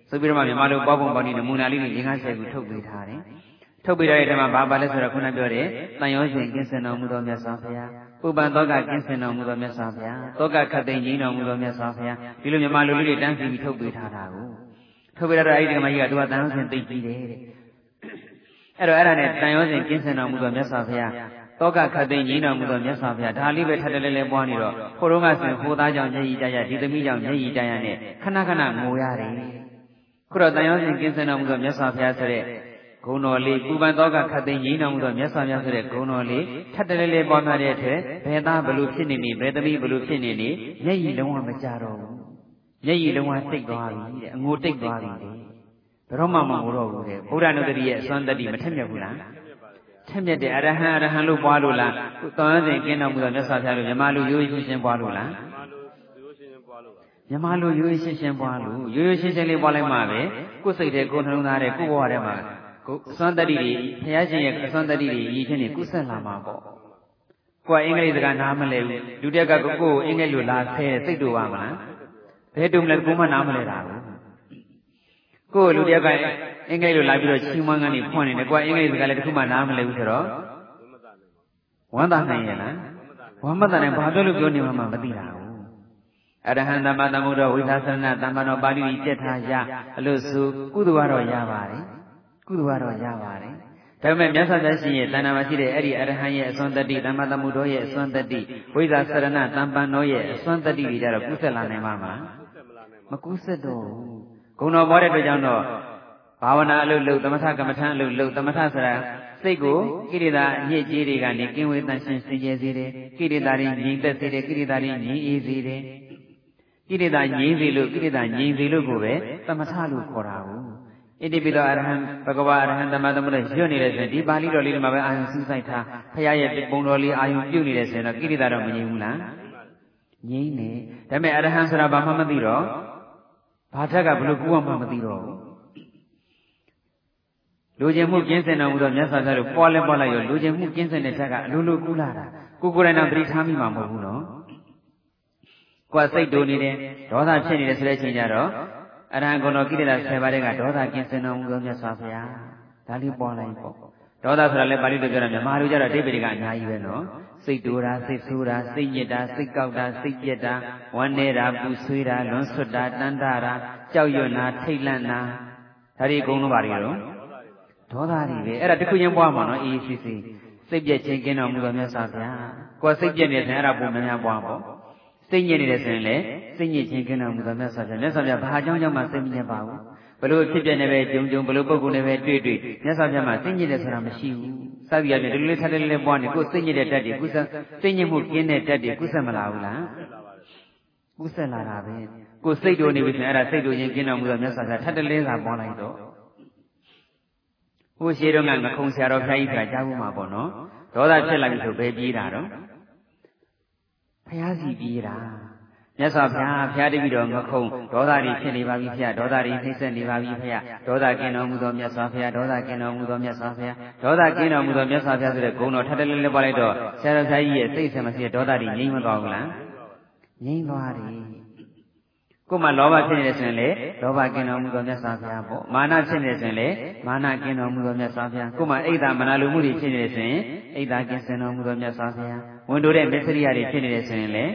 ဆိုပြီးတော့မှမြမလိုပွားပုံပေါင်းဒီနမူနာလေးတွေငါးဆယ်ခုထုတ်ပေးထားတယ်ထုတ်ပေးတဲ့ထဲမှာဘာပါလဲဆိုတော့ခုနပြောတဲ့တန်ရောရှင်ကင်းစင်တော်မူသောမြတ်စွာဘုရားပူပန်သောကကင်းစင်တော်မူသောမြတ်စွာဘုရားသောကခတ်သိမ်းခြင်းတော်မူသောမြတ်စွာဘုရားဒီလိုမြမလူလေးတွေတန်းစီပြီးထုတ်ပေးထားတာကိုထုတ်ပေးတော့အဲ့ဒီကမကြီးကသူကတန်ရောရှင်သိပြီးတယ်တဲ့အဲ့တော့အဲ့ဒါနဲ့တန်ရောစဉ်ကျင်းစင်တော်မူသောမြတ်စွာဘုရား တောကခတ်သိမ်းကြီးတော်မူသောမြတ်စွာဘုရားဒါလေးပဲထပ်တလဲလဲပွားနေတော့ခိုးတော့ကဆိုဟိုသားကြောင့်မျက်ရည်ကြရဒီသမီးကြောင့်မျက်ရည်ကြရနဲ့ခဏခဏငိုရတယ်ခုတော့တန်ရောစဉ်ကျင်းစင်တော်မူသောမြတ်စွာဘုရားဆိုတဲ့ဂုဏတော်လေးပူပန်တော့ကခတ်သိမ်းကြီးတော်မူသောမြတ်စွာဘုရားဆိုတဲ့ဂုဏတော်လေးထပ်တလဲလဲပွားများတဲ့အတွက်ဘယ်သားဘလို့ဖြစ်နေနေဘယ်သမီးဘလို့ဖြစ်နေနေမျက်ရည်လုံးဝမကြတော့ဘူးမျက်ရည်လုံးဝတိတ်သွားပြီတဲ့အငိုတိတ်သွားပြီတဲ့ဘယ်တော့မှမငိုတော့ဘူးတဲ့ဘုရားနုတ္တိရဲ့အစွမ်းတတိမထက်မြက်ဘူးလား ထက်မြက်တယ်အရဟံအရဟံလို့ပွားလို့လားသောင်းစဉ်ကင်းတော်မူသောမြတ်စွာဘုရားလို့မြမလူရိုးရိုးရှင်းရှင်းပွားလို့လားမြမလူရိုးရိုးရှင်းရှင်းပွားလို့ရိုးရိုးရှင်းရှင်းလေးပွားလိုက်မှပဲကိုယ်စိတ်ထဲကိုယ်နှလုံးသားထဲကိုယ်ဘဝထဲမှာဂကိုအစွမ်းတတ္တိတွေဘုရားရှင်ရဲ့အစွမ်းတတ္တိတွေရည်ချင်းနေကုသလာမှာပေါ့ကိုကအင်္ဂလိပ်စကားနားမလဲဘူးလူတက်ကကိုကိုအင်္ဂလိပ်လိုလာဆဲစိတ်တူပါမလားဘယ်တုံးလဲကိုမနားမလဲတာဘူး ကိုလူတက်ကအင်္ဂလိပ်လိုလာပြီးတော့ချီးမွမ်းကနေဖွင့်နေတယ်ကိုကအင်္ဂလိပ်စကားလည်းတခုမှနားမလဲဘူးဆိုတော့ဝမ်းသာနိုင်ရဲ့လားဝမ်းမသာနိုင်ဘာပြောလို့ပြောနေမှမသိတာဘူးအရဟံသမ္မာသမ္ဗုဒ္ဓဝိသသရဏသမ္မာတော်ပါဠိကြီးတက်ထားရအလို့ဆိုကုသဝတော့ရပါတယ်ကုသဝတော့ရပါတယ်ဒါပေမဲ့မြတ်စွာဘုရားရှင်ရဲ့တဏ္ဍာမှာရှိတဲ့အဲ့ဒီအရဟံရဲ့အစွမ်းတတ္တိသမ္မာသမ္ဗုဒ္ဓရဲ့အစွမ်းတတ္တိဝိသသရဏသမ္ပန်တော်ရဲ့အစွမ်းတတ္တိတွေကြတော့ကုသလာနိုင်မှာမလားမကုသတော့ဘူး ဂုဏတော်ပေါ်တဲ့အတွက်ကြောင့်တော့ဘာဝနာအလုပ်လုပ်သမထကမ္မထအလုပ်လုပ်သမထဆိုတာစိတ်ကိုကိရိတာအညစ်အကြေးတွေကနေကင်းဝေးတန်ရှင်းစင်ကြယ်စေတယ်ကိရိတာတွေငြိမ်သက်စေတယ်ကိရိတာတွေငြိမ်အေးစေတယ်ကိရိတာငြိမ်စေလို့ကိရိတာငြိမ်စေလို့ကိုပဲသမထလို့ခေါ်တာကိုဣတိပိသောအရဟံဘဂဝါအရဟံသမသမုဒ္ဒရွတ်နေတဲ့ဆိုရင်ဒီပါဠိတော်လေးတွေမှာပဲအာယုံစူးစိုက်ထားဖရာရဲ့ပုံတော်လေးအာယုံပြုတ်နေတဲ့ဆိုရင်တော့ကိရိတာတော့မငြိမ်ဘူးလားငြိမ်နေဒါပေမဲ့အရဟံဆိုတာဘာမှမသိတော့ ဘာထက်ကဘလို့ကူအောင်မှမသိတော့ဘူးလူကျင်မှုကျင်းစင်တော်မူသောမြတ်စွာဘုရားတို့ပေါ်လဲပေါ်လိုက်ရောလူကျင်မှုကျင်းစင်တဲ့ထက်ကအလိုလိုကူလာတာကိုကိုယ်တိုင်တော့သတိထားမိမှာမဟုတ်ဘူးနော်ကိုယ်စိတ်တူနေတယ်ဒေါသဖြစ်နေတယ်ဆိုတဲ့အချိန်ကျတော့အရဟံဂုဏ်တော်ကိရိတာ10ပါးတဲ့ကဒေါသကျင်းစင်တော်မူသောမြတ်စွာဘုရားဒါလေးပေါ်လိုက်ပေါ့ ဒေါသဆိုတာလည်းပါဠိလိုပြောတာမြန်မာလိုကျတော့အဓိပ္ပာယ်ကအများကြီးပဲနော်စိတ်တူတာစိတ်ဆိုးတာစိတ်ညစ်တာစိတ်ကောက်တာစိတ်ပြက်တာဝမ်းနေတာပူဆွေးတာလွန်ဆွတ်တာတန်တာတာကြောက်ရွံ့တာထိတ်လန့်တာဒါတွေအကုန်လုံးပါလေတော့ဒေါသတွေပဲအဲ့ဒါတခုချင်းပွားမှာနော်အေးစီစီစိတ်ပြက်ခြင်းကင်းတော်မူသောမြတ်စွာဘုရားကိုယ်စိတ်ပြက်နေတယ်အဲ့ဒါပုံများများပွားပေါ့စိတ်ညစ်နေတယ်ဆိုရင်လည်းစိတ်ညစ်ခြင်းကင်းတော်မူသောမြတ်စွာဘုရားမြတ်စွာဘုရားဘာအကြောင်းကြောင့်မှစိတ်မညစ်ပါဘူး ဘလို့ဖြစ်ပြနေပဲဂျုံဂျုံဘလို့ပုဂ္ဂိုလ်နဲ့ပဲတွေ့တွေ့မြတ်စွာဘုရားမှာစိတ်ညစ်တယ်ဆိုတာမရှိဘူးစသည်အပြင်ဒီလိုလေးထပ်လေးလေးပွားနေကိုယ်စိတ်ညစ်တဲ့တက်တွေကုသစိတ်ညစ်မှုကင်းတဲ့တက်တွေကုသမလာဘူးလားကုသလာတာပဲကိုယ်စိတ်တို့နေပြီဆိုရင်အဲ့ဒါစိတ်တို့ရင်ကင်းတော်မူသောမြတ်စွာဘုရားထပ်တလဲစာပွားလိုက်တော့ဟိုရှိတော့ကငခုံဆရာတော်ဖျားကြီးကကြားဖို့မှာပေါ့နော်ဒေါသဖြစ်လာပြီဆိုဘယ်ပြေးတာတော့ဖျားစီပြေးတာ မြတ်စွာဘုရားဖျားတပြီတော်ငခုံဒေါသတွေဖြစ်နေပါပြီဖျားဒေါသတွေနှိမ့်ဆက်နေပါပြီဖျားဒေါသကင်းတော်မူသောမြတ်စွာဘုရားဒေါသကင်းတော်မူသောမြတ်စွာဘုရားဒေါသကင်းတော်မူသောမြတ်စွာဘုရားဆိုတဲ့ဂုဏ်တော်ထပ်တလဲလဲပါလိုက်တော့ဆရာတော်ဖျားကြီးရဲ့စိတ်ဆံမရှိတဲ့ဒေါသတွေငြိမ်းမသွားဘူးလားငြိမ်းသွားတယ်ကိုယ်မှလောဘဖြစ်နေတယ်ဆိုရင်လေလောဘကင်းတော်မူသောမြတ်စွာဘုရားပေါ့မာနဖြစ်နေတယ်ဆိုရင်လေမာနကင်းတော်မူသောမြတ်စွာဘုရားကိုယ်မှအိတ်သာမနာလိုမှုတွေဖြစ်နေတယ်ဆိုရင်အိတ်သာကင်းစင်တော်မူသောမြတ်စွာဘုရားဝန်တိုတဲ့မစ္စရိယတွေဖြစ်နေတယ်ဆိုရင်လေ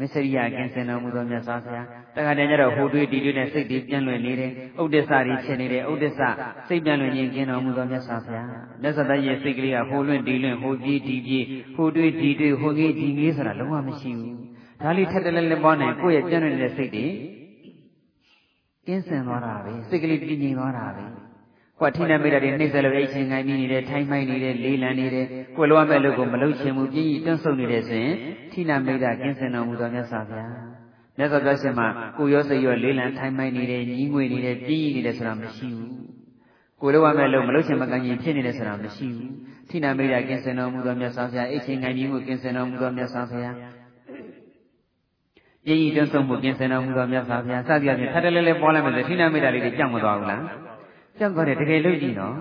မစ္စရိယကင်းစင်တော်မူသောမြတ်စွာဘုရားတခါတည်းကျတော့ဟိုတွေးဒီတွေးနဲ့စိတ်တွေပြန့်လွင့်နေတယ်ဥဒိစ္စတွေဖြစ်နေတယ်ဥဒိစ္စစိတ်ပြန့်လွင့်ခြင်းကင်းတော်မူသောမြတ်စွာဘုရားမြတ်စွာဘုရားရဲ့စိတ်ကလေးကဟိုလွင့်ဒီလွင့်ဟိုပြေးဒီပြေးဟိုတွေးဒီတွေးဟိုငေးဒီငေးဆိုတာလုံးဝမရှိဘူးဒါလေးထက်တလဲလဲပွားနိုင်ကိုယ့်ရဲ့ပြန့်လွင့်နေတဲ့စိတ်တွေကင်းစင်သွားတာပဲစိတ်ကလေးတည်ငြိမ်သွားတာပဲ ကိုယ်ထိနေမိတာတွေနှိမ့်ဆက်လို့အိတ်ချင်းငိုင်းပြီးနေတယ်ထိုင်းမိုင်းနေတယ်လေးလံနေတယ်ကိုယ်လိုအပ်မဲ့လို့ကိုမလုပ်ချင်ဘူးပြင်းကြီးတွန်းဆုပ်နေတယ်ဆိုရင်ထိနာမိတာကင်းစင်တော်မူသောမြတ်စွာဘုရားမြတ်စွာဘုရားရှင်မှာကိုရောစိတ်ရောလေးလံထိုင်းမိုင်းနေတယ်ညီးငွေနေတယ်ပြင်းကြီးနေတယ်ဆိုတာမရှိဘူးကိုယ်လိုအပ်မဲ့လို့မလုပ်ချင်မကန်ကြီးဖြစ်နေတယ်ဆိုတာမရှိဘူးထိနာမိတာကင်းစင်တော်မူသောမြတ်စွာဘုရားအိတ်ချင်းငိုင်းပြီးမှုကင်းစင်တော်မူသောမြတ်စွာဘုရားပြည့်ရည်တွန်းဆုံးမှုပြင်ဆင်တော်မူသောမြတ်စွာဘုရားစသည်အပြင်ထပ်တလဲလဲပေါ်လာမယ်ဆိုထိနာမိတာလေးတွေကြောက်မသွားဘူးလား ကြောက်သွားတယ်တကယ်လို့ကြည့်နော်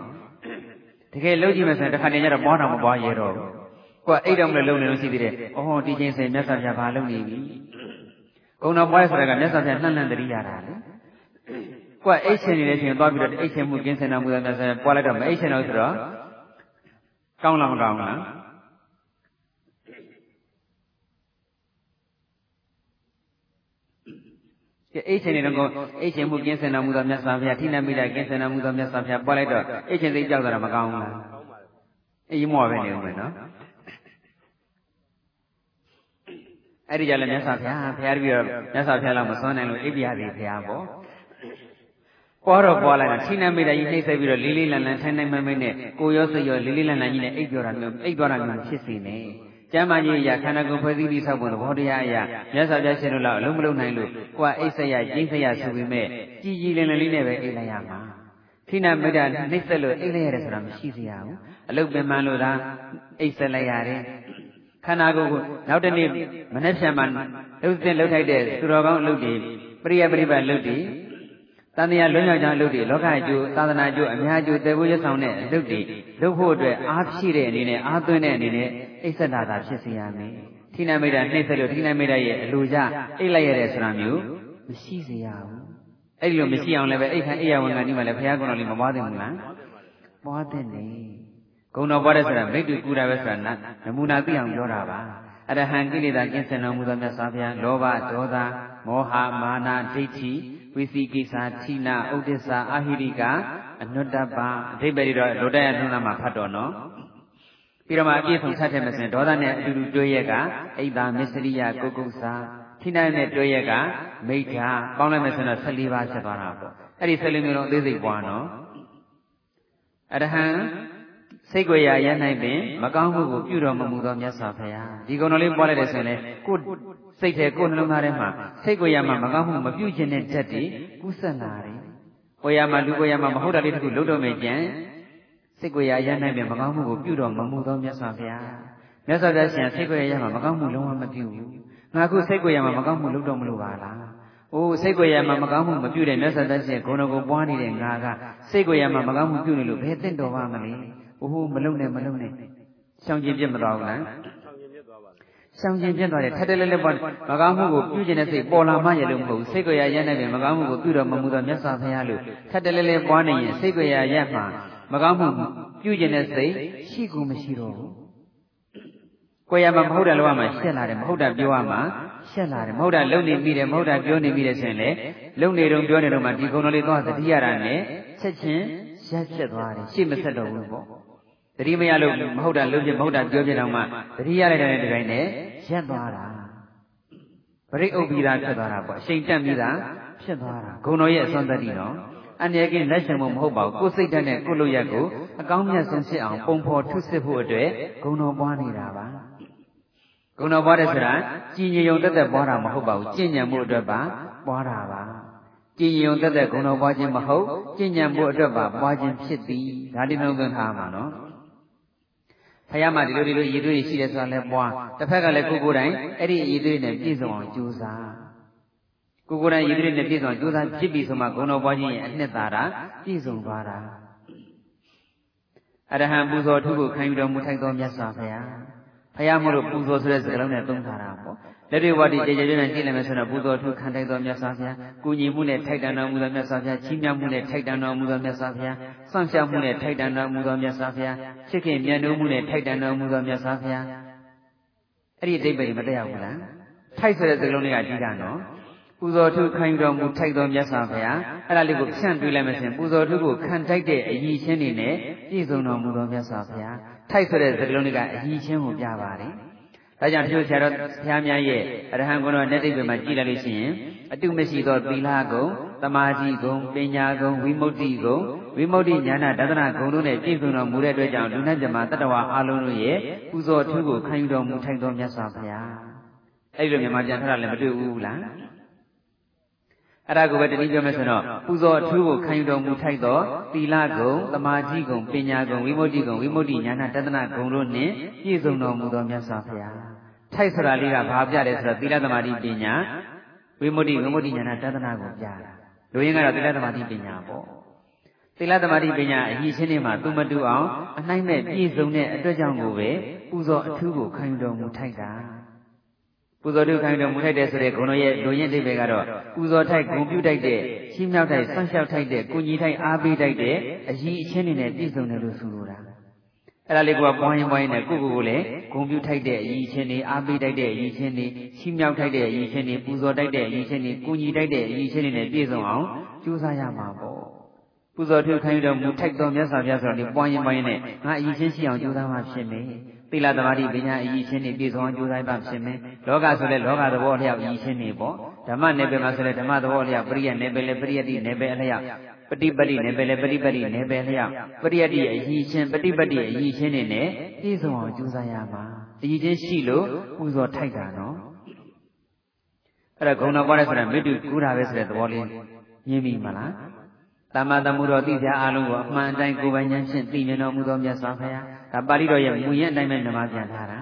တကယ်လို့ကြည့်မယ်ဆိုရင်တစ်ခါတည်းကျတော့ပွားတော်မပွားရဲတော့ဘူးကိုယ်အိတ်တော်မလို့လုံနေလို့ရှိသေးတယ်အော်ဒီချင်းစင်မြတ်စွာဘုရားဘာလုပ်နေပြီကုံတော်ပွားဆိုတာကမြတ်စွာဘုရားနှံ့နှံ့တရိရတာလေကိုယ်အိတ်ရှင်နေတဲ့ချိန်သွားပြီးတော့အိတ်ရှင်မှုကျင်းစင်တော်မူသောမြတ်စွာဘုရားပွားလိုက်တော့မအိတ်ရှင်တော့ဆိုတော့ကောင်းလားမကောင်းလားကဲ အိတ်ချင်းနေတော့အိတ်ချင်းမှုကင်းစင်တော်မူသောမြတ်စွာဘုရားထိနမိတာကင်းစင်တော်မူသောမြတ်စွာဘုရားပွားလိုက်တော့အိတ်ချင်းစိတ်ကြောက်တာမကောင်းဘူးလားအေးမောပဲနေဦးမယ်နော်အဲ့ဒီကြလည်းမြတ်စွာဘုရားဘုရားတပည့်တော်မြတ်စွာဘုရားလောက်မစွမ်းနိုင်လို့အိပ်ပြရသည်ဘုရားပေါ့ပွားတော့ပွားလိုက်တာထိနမိတာကြီးနှိမ့်ဆက်ပြီးတော့လေးလေးလန်လန်ထိုင်ထိုင်မမနဲ့ကိုရောစိတ်ရောလေးလေးလန်လန်ကြီးနဲ့အိပ်ပြောတာမျိုးအိပ်သွားတာမျိုးဖြစ်စီနေ ကျမ်းမာကြီးအရာခန္ဓာကိုယ်ဖွဲ့စည်းပြီးဆောက်ပုံသဘောတရားအရာမြတ်စွာဘုရားရှင်တို့လောက်အလုံးမလုံးနိုင်လို့ကိုယ်အိတ်ဆက်ရကျင်းဆက်ရဆိုပေမဲ့ကြည်ကြည်လင်လင်လေးနဲ့ပဲအိတ်လိုက်ရမှာခိနမေတ္တာနှိမ့်ဆက်လို့အိတ်လိုက်ရတယ်ဆိုတာမရှိစရာဘူးအလုတ်ပင်ပန်းလို့သာအိတ်ဆက်လိုက်ရတယ်ခန္ဓာကိုယ်ကိုနောက်တနေ့မနေ့ဖြန်မှလှုပ်စင်လှုပ်ထိုက်တဲ့သူတော်ကောင်းအလုပ်တွေပရိယပရိပတ်လုပ်တွေတတန်တရားလွံ့မြောက်ကြောင်းအလုပ်တွေလောကအကျိုးသာသနာအကျိုးအများအကျိုးတေဖို့ရဆောင်တဲ့အလုပ်တွေလုပ်ဖို့အတွက်အားဖြည့်တဲ့အနေနဲ့အားသွင်းတဲ့အနေနဲ့ အိဆတာသာဖြစ်စေရမယ်။ထိနာမိတာနှိမ့်ဆက်လို့ထိနာမိတာရဲ့အလိုကြအိတ်လိုက်ရတဲ့ဆိုတာမျိုးမရှိစေရဘူး။အဲ့ဒီလိုမရှိအောင်လည်းပဲအိတ်ခံအိယဝန်ကဒီမှာလည်းဘုရားကုံတော်လေးမပွားသင့်ဘူးလား။ပွားသင့်တယ်။ဂုံတော်ပွားတဲ့ဆိုတာမိတ္တူကူတာပဲဆိုတာနမူနာသိအောင်ပြောတာပါ။အရဟံကိလေသာကျင့်စင်တော်မူသောမြတ်စွာဘုရားလောဘဒေါသမောဟမာနဒိဋ္ဌိဝိသိကိစ္စထိနာဥဒိစ္စအာဟိရိကအနုတ္တပအဓိပ္ပာယ်တော့လိုတရထုံးနာမှာဖတ်တော်နော် ပြီးတော့မှအပြည့်စုံဆက်ထည့်မယ်ဆိုရင်ဒေါသနဲ့အတူတူတွဲရက်ကအိဒါမစ္စရိယကုက္ကုစာထိနာနဲ့တွဲရက်ကမိဋ္ဌာပေါင်းလိုက်မယ်ဆိုတော့14ပါးဖြစ်သွားတာပေါ့အဲ့ဒီ14မျိုးလုံးအသေးစိတ်ပွားနော်အရဟံစိတ်ကိုရရနိုင်ပင်မကောင်းမှုကိုပြုတော်မမူသောမြတ်စွာဘုရားဒီကုံတော်လေးပွားလိုက်တဲ့ဆိုရင်လေကိုစိတ်ထဲကိုနှလုံးသားထဲမှာစိတ်ကိုရမှာမကောင်းမှုမပြုခြင်းတဲ့တက်တည်ကူးဆက်လာတယ်။ကိုရမှာလူကိုရမှာမဟုတ်တာလေးတခုလုံးတော့မယ်ကြံ စိတ်ကိုရရနိုင်ပင်မကောင်းမှုကိုပြုတော်မမူသောမြတ်စွာဘုရားမြတ်စွာဘုရားရှင်စိတ်ကိုရရမှာမကောင်းမှုလုံးဝမပြုဘူး။ငါခုစိတ်ကိုရမှာမကောင်းမှုလုပ်တော့မလို့ပါလား။အိုးစိတ်ကိုရမှာမကောင်းမှုမပြုတဲ့မြတ်စွာဘုရားရှင်ဂုဏ်တော်ကိုပွားနေတဲ့ငါကစိတ်ကိုရမှာမကောင်းမှုပြုနေလို့ဘယ်သင့်တော်ပါမလဲ။အိုးမလုံနဲ့မလုံနဲ့ရှောင်ကျင်ပြစ်မသွားဘူးလားရှောင်ကျင်ပြစ်သွားတယ်ထက်တယ်လဲလဲပေါ့မကောင်းမှုကိုပြုကျင်တဲ့စိတ်ပေါ်လာမှရလို့မဟုတ်ဘူးစိတ်ကိုရရနဲ့ပဲမကောင်းမှုကိုပြုတော်မမူသောမြတ်စွာဘုရားလို့ထက်တယ်လဲလဲပွားနေရင်စိတ်ကိုရရမှ မကောင်းမှုပြုကျင်တဲ့စိတ်ရှိကူမရှိတော့ဘူးကိုရမှာမဟုတ်တာလောကမှာရှက်လာတယ်မဟုတ်တာပြောရမှာရှက်လာတယ်မဟုတ်တာလုံနေမိတယ်မဟုတ်တာပြောနေမိတယ်ဆိုရင်လေလုံနေတော့ပြောနေတော့မှဒီကုံတော်လေးသွားသတိရတာနဲ့ချက်ချင်းရက်ဖြစ်သွားတယ်ရှေ့မဆက်တော့ဘူးပေါ့တတိမရလို့မဟုတ်တာလုံးပြမဟုတ်တာပြောပြတော့မှတတိရလိုက်တဲ့ဒီတိုင်းနဲ့ရက်သွားတာပရိဥပ္ပိဒါဖြစ်သွားတာပေါ့အချိန်တက်ပြီးတာဖြစ်သွားတာဂုံတော်ရဲ့အစွမ်းတတ္တိနော် အန္တရာယ်ကင်းလက်ရှင်မမဟုတ်ပါဘူးကိုယ်စိတ်ဓာတ်နဲ့ကိုယ်လိုရက်ကိုအကောင်းမြတ်ဆုံးဖြစ်အောင်ပုံဖော်ထုစစ်ဖို့အတွက်ဂုံတော်ပွားနေတာပါဂုံတော်ပွားတယ်ဆိုတာကြည်ညိုတက်တက်ပွားတာမဟုတ်ပါဘူးကြင်ညံမှုအတွက်ပါပွားတာပါကြည်ညိုတက်တက်ဂုဏတော်ပွားခြင်းမဟုတ်ကြင်ညံဖို့အတွက်ပါပွားခြင်းဖြစ်သည်ဒါတိနှုံးသွင်းထားမှာနော်ဖယားမှာဒီလိုဒီလိုရည်သွေးရှိတယ်ဆိုတာလဲပွားတစ်ဖက်ကလည်းကိုကိုယ်တိုင်အဲ့ဒီရည်သွေးနဲ့ပြည့်စုံအောင်ကြိုးစား ကိုကိုယ်တိုင်ရည်သွေးနဲ့ပြည့်စုံကြိုးစားဖြစ်ပြီဆိုမှဂုဏတော်ပွားခြင်းရဲ့အနှစ်သာရပြည့်စုံသွားတာအရဟံပူဇော်ထုကိုခံယူတော်မူထိုက်သောမြတ်စွာဘုရားဖယားမို့လို့ပူဇော်ဆိုတဲ့စကားလုံးနဲ့သုံးထားတာပေါ့လက်တွေဝါဒီကြကြကြနဲ့ကြည့်လိုက်မယ်ဆိုတော့ပူဇော်ထုခံထိုက်သောမြတ်စွာဘုရားကုညီမှုနဲ့ထိုက်တန်တော်မူသောမြတ်စွာဘုရားချီးမြှောက်မှုနဲ့ထိုက်တန်တော်မူသောမြတ်စွာဘုရားစောင့်ရှောက်မှုနဲ့ထိုက်တန်တော်မူသောမြတ်စွာဘုရားချစ်ခင်မြတ်နိုးမှုနဲ့ထိုက်တန်တော်မူသောမြတ်စွာဘုရားအဲ့ဒီအတိတ်ပဲမတက်ရောက်ဘူးလားထိုက်ဆိုတဲ့စကားလုံးလေးကကြီးတာနော် ပူဇော်ထုခံယူတော်မူထိုက်သောမြတ်စွာဘုရားအဲ့ဒါလေးကိုဖြန့်တွေးလိုက်မှရှင်ပူဇော်ထုကိုခံထိုက်တဲ့အည်ချင်းတွေနဲ့ပြည့်စုံတော်မူသောမြတ်စွာဘုရားထိုက်ဆိုတဲ့စကားလုံးလေးကအည်ချင်းကိုပြပါတယ်ဒါကြောင့်တချို့ဆရာတော်ဘုရားများရဲ့အရဟံဂုဏ်တော်နဲ့တိတ်ပဲမှာကြည်လိုက်လို့ရှိရင်အတုမရှိသောသီလဂုံ၊တမာတိဂုံ၊ပညာဂုံ၊ဝိမု ക്തി ဂုံဝိမု ക്തി ဉာဏဒသနာဂုံတို့နဲ့ပြည့်စုံတော်မူတဲ့အတွက်ကြောင့်လူနဲ့ဇမတတ္တဝါအလုံးတို့ရဲ့ပူဇော်ထူးကိုခံယူတော်မူထိုက်သောမြတ်စွာဘုရားအဲ့ဒီလိုမြန်မာပြန်ထားတာလည်းမတွေ့ဘူးလား အဲ့ဒါကိုပဲတနည်းပြောမယ်ဆိုတော့ပူဇော်အထူးကိုခံယူတော်မူထိုက်သောသီလဂုံ၊တမာတိဂုံ၊ပညာဂုံ၊ဝိမု ക്തി ဂုံ၊ဝိမု ക്തി ဉာဏတသနာဂုံတို့နှင့်ပြည့်စုံတော်မူသောမြတ်စွာဘုရားထိုက်ဆိုတာလေးကဘာပြတယ်ဆိုတော့သီလသမာဓိပညာဝိမု ക്തി ဝိမု ക്തി ဉာဏတသနာကိုပြတာလူရင်းကတော့သီလသမာဓိပညာပေါ့သီလသမာဓိပညာအကြီးချင်းတွေမှာသူမတူအောင်အနိုင်မဲ့ပြည့်စုံတဲ့အတွက်ကြောင့်ကိုပဲပူဇော်အထူးကိုခံယူတော်မူထိုက်တာ ပူဇော်တုခံတော်မူထိုက်တဲ့ဆိုတဲ့ဂုဏ်တော်ရဲ့လူရင်းအိဗေကတော့ပူဇော်ထိုက်ဂုဏ်ပြုထိုက်တဲ့ရှင်းမြောက်ထိုက်ဆန့်လျှောက်ထိုက်တဲ့ကုညီထိုက်အားပေးထိုက်တဲ့အကြီးအချင်းတွေနဲ့ပြည့်စုံတယ်လို့ဆိုလိုတာအဲ့ဒါလေးကပွားရင်ပွားရင်နဲ့ကိုယ့်ကိုယ်ကိုလည်းဂုဏ်ပြုထိုက်တဲ့အကြီးအချင်းတွေအားပေးထိုက်တဲ့အကြီးအချင်းတွေရှင်းမြောက်ထိုက်တဲ့အကြီးအချင်းတွေပူဇော်ထိုက်တဲ့အကြီးအချင်းတွေကုညီထိုက်တဲ့အကြီးအချင်းတွေနဲ့ပြည့်စုံအောင်ကြိုးစားရမှာပေါ့ပူဇော်ထုခံတော်မူထိုက်တော်မြတ်စွာဘုရားဆိုတော့ဒီပွားရင်ပွားရင်နဲ့ငါအကြီးချင်းရှိအောင်ကြိုးစားမှဖြစ်မယ် သီလသမာဓိပညာအကြီးချင်းတွေပြည့်စုံအောင်ကြိုးစားပါဖြစ်မယ်လောကဆိုလဲလောကသဘောလျောက်အကြီးချင်းတွေပေါ့ဓမ္မနယ်ပယ်မှာဆိုလဲဓမ္မသဘောလျောက်ပရိယနယ်ပယ်လဲပရိယတိနယ်ပယ်အလျောက်ပฏิပတိနယ်ပယ်လဲပฏิပတိနယ်ပယ်လျောက်ပရိယတိအကြီးချင်းပฏิပတိအကြီးချင်းတွေနဲ့ပြည့်စုံအောင်ကြိုးစားရမှာအကြီးချင်းရှိလို့ပူဇော်ထိုက်တာနော်အဲ့ဒါဂုဏတော်ပွားတဲ့ဆိုတာမေတ္တူကူးတာပဲဆိုတဲ့သဘောလေးမြင်ပြီမလားတမ္မာတမှုတော်သိကြအားလုံးကိုအမှန်တိုင်းကိုယ်ပိုင်ဉာဏ်ဖြင့်သိမြင်တော်မူသောမြတ်စွာဘုရား ဒါပါဠိတော်ရဲ့မူရင်းအတိုင်းပဲနမပြန်ထားတာ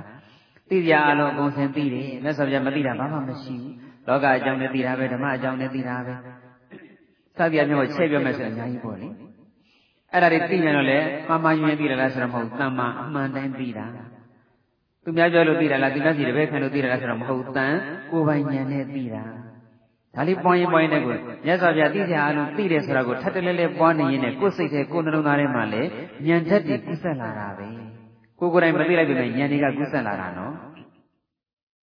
သိကြအားလုံးအကုန်စင်သိတယ်မြတ်စွာဘုရားမသိတာဘာမှမရှိဘူးလောကအကြောင်းနဲ့သိတာပဲဓမ္မအကြောင်းနဲ့သိတာပဲစသည်အမျိုးချက်ပြောမယ်ဆိုရင်အများကြီးပေါ့လေအဲ့ဒါတွေသိကြတော့လေမှားမှားယွင်းသိရလားဆိုတော့မဟုတ်တမ္မာအမှန်တိုင်းသိတာသူများပြောလို့သိတာလားသူများစီတပည့်ခံလို့သိတာလားဆိုတော့မဟုတ်တန်ကိုယ်ပိုင်ဉာဏ်နဲ့သိတာ ဒါလေးပွားရင်ပွားရင်တည်းကိုမြတ်စွာဘုရားသိကြအားလုံးသိတယ်ဆိုတာကိုထပ်တလဲလဲပွားနေရင်လည်းကိုယ်စိတ်ထဲကိုယ်နှလုံးသားထဲမှာလည်းဉာဏ်ဓာတ်တွေကူးဆက်လာတာပဲကိုယ်ကိုယ်တိုင်မသိလိုက်ပေမဲ့ဉာဏ်တွေကကူးဆက်လာတာနော်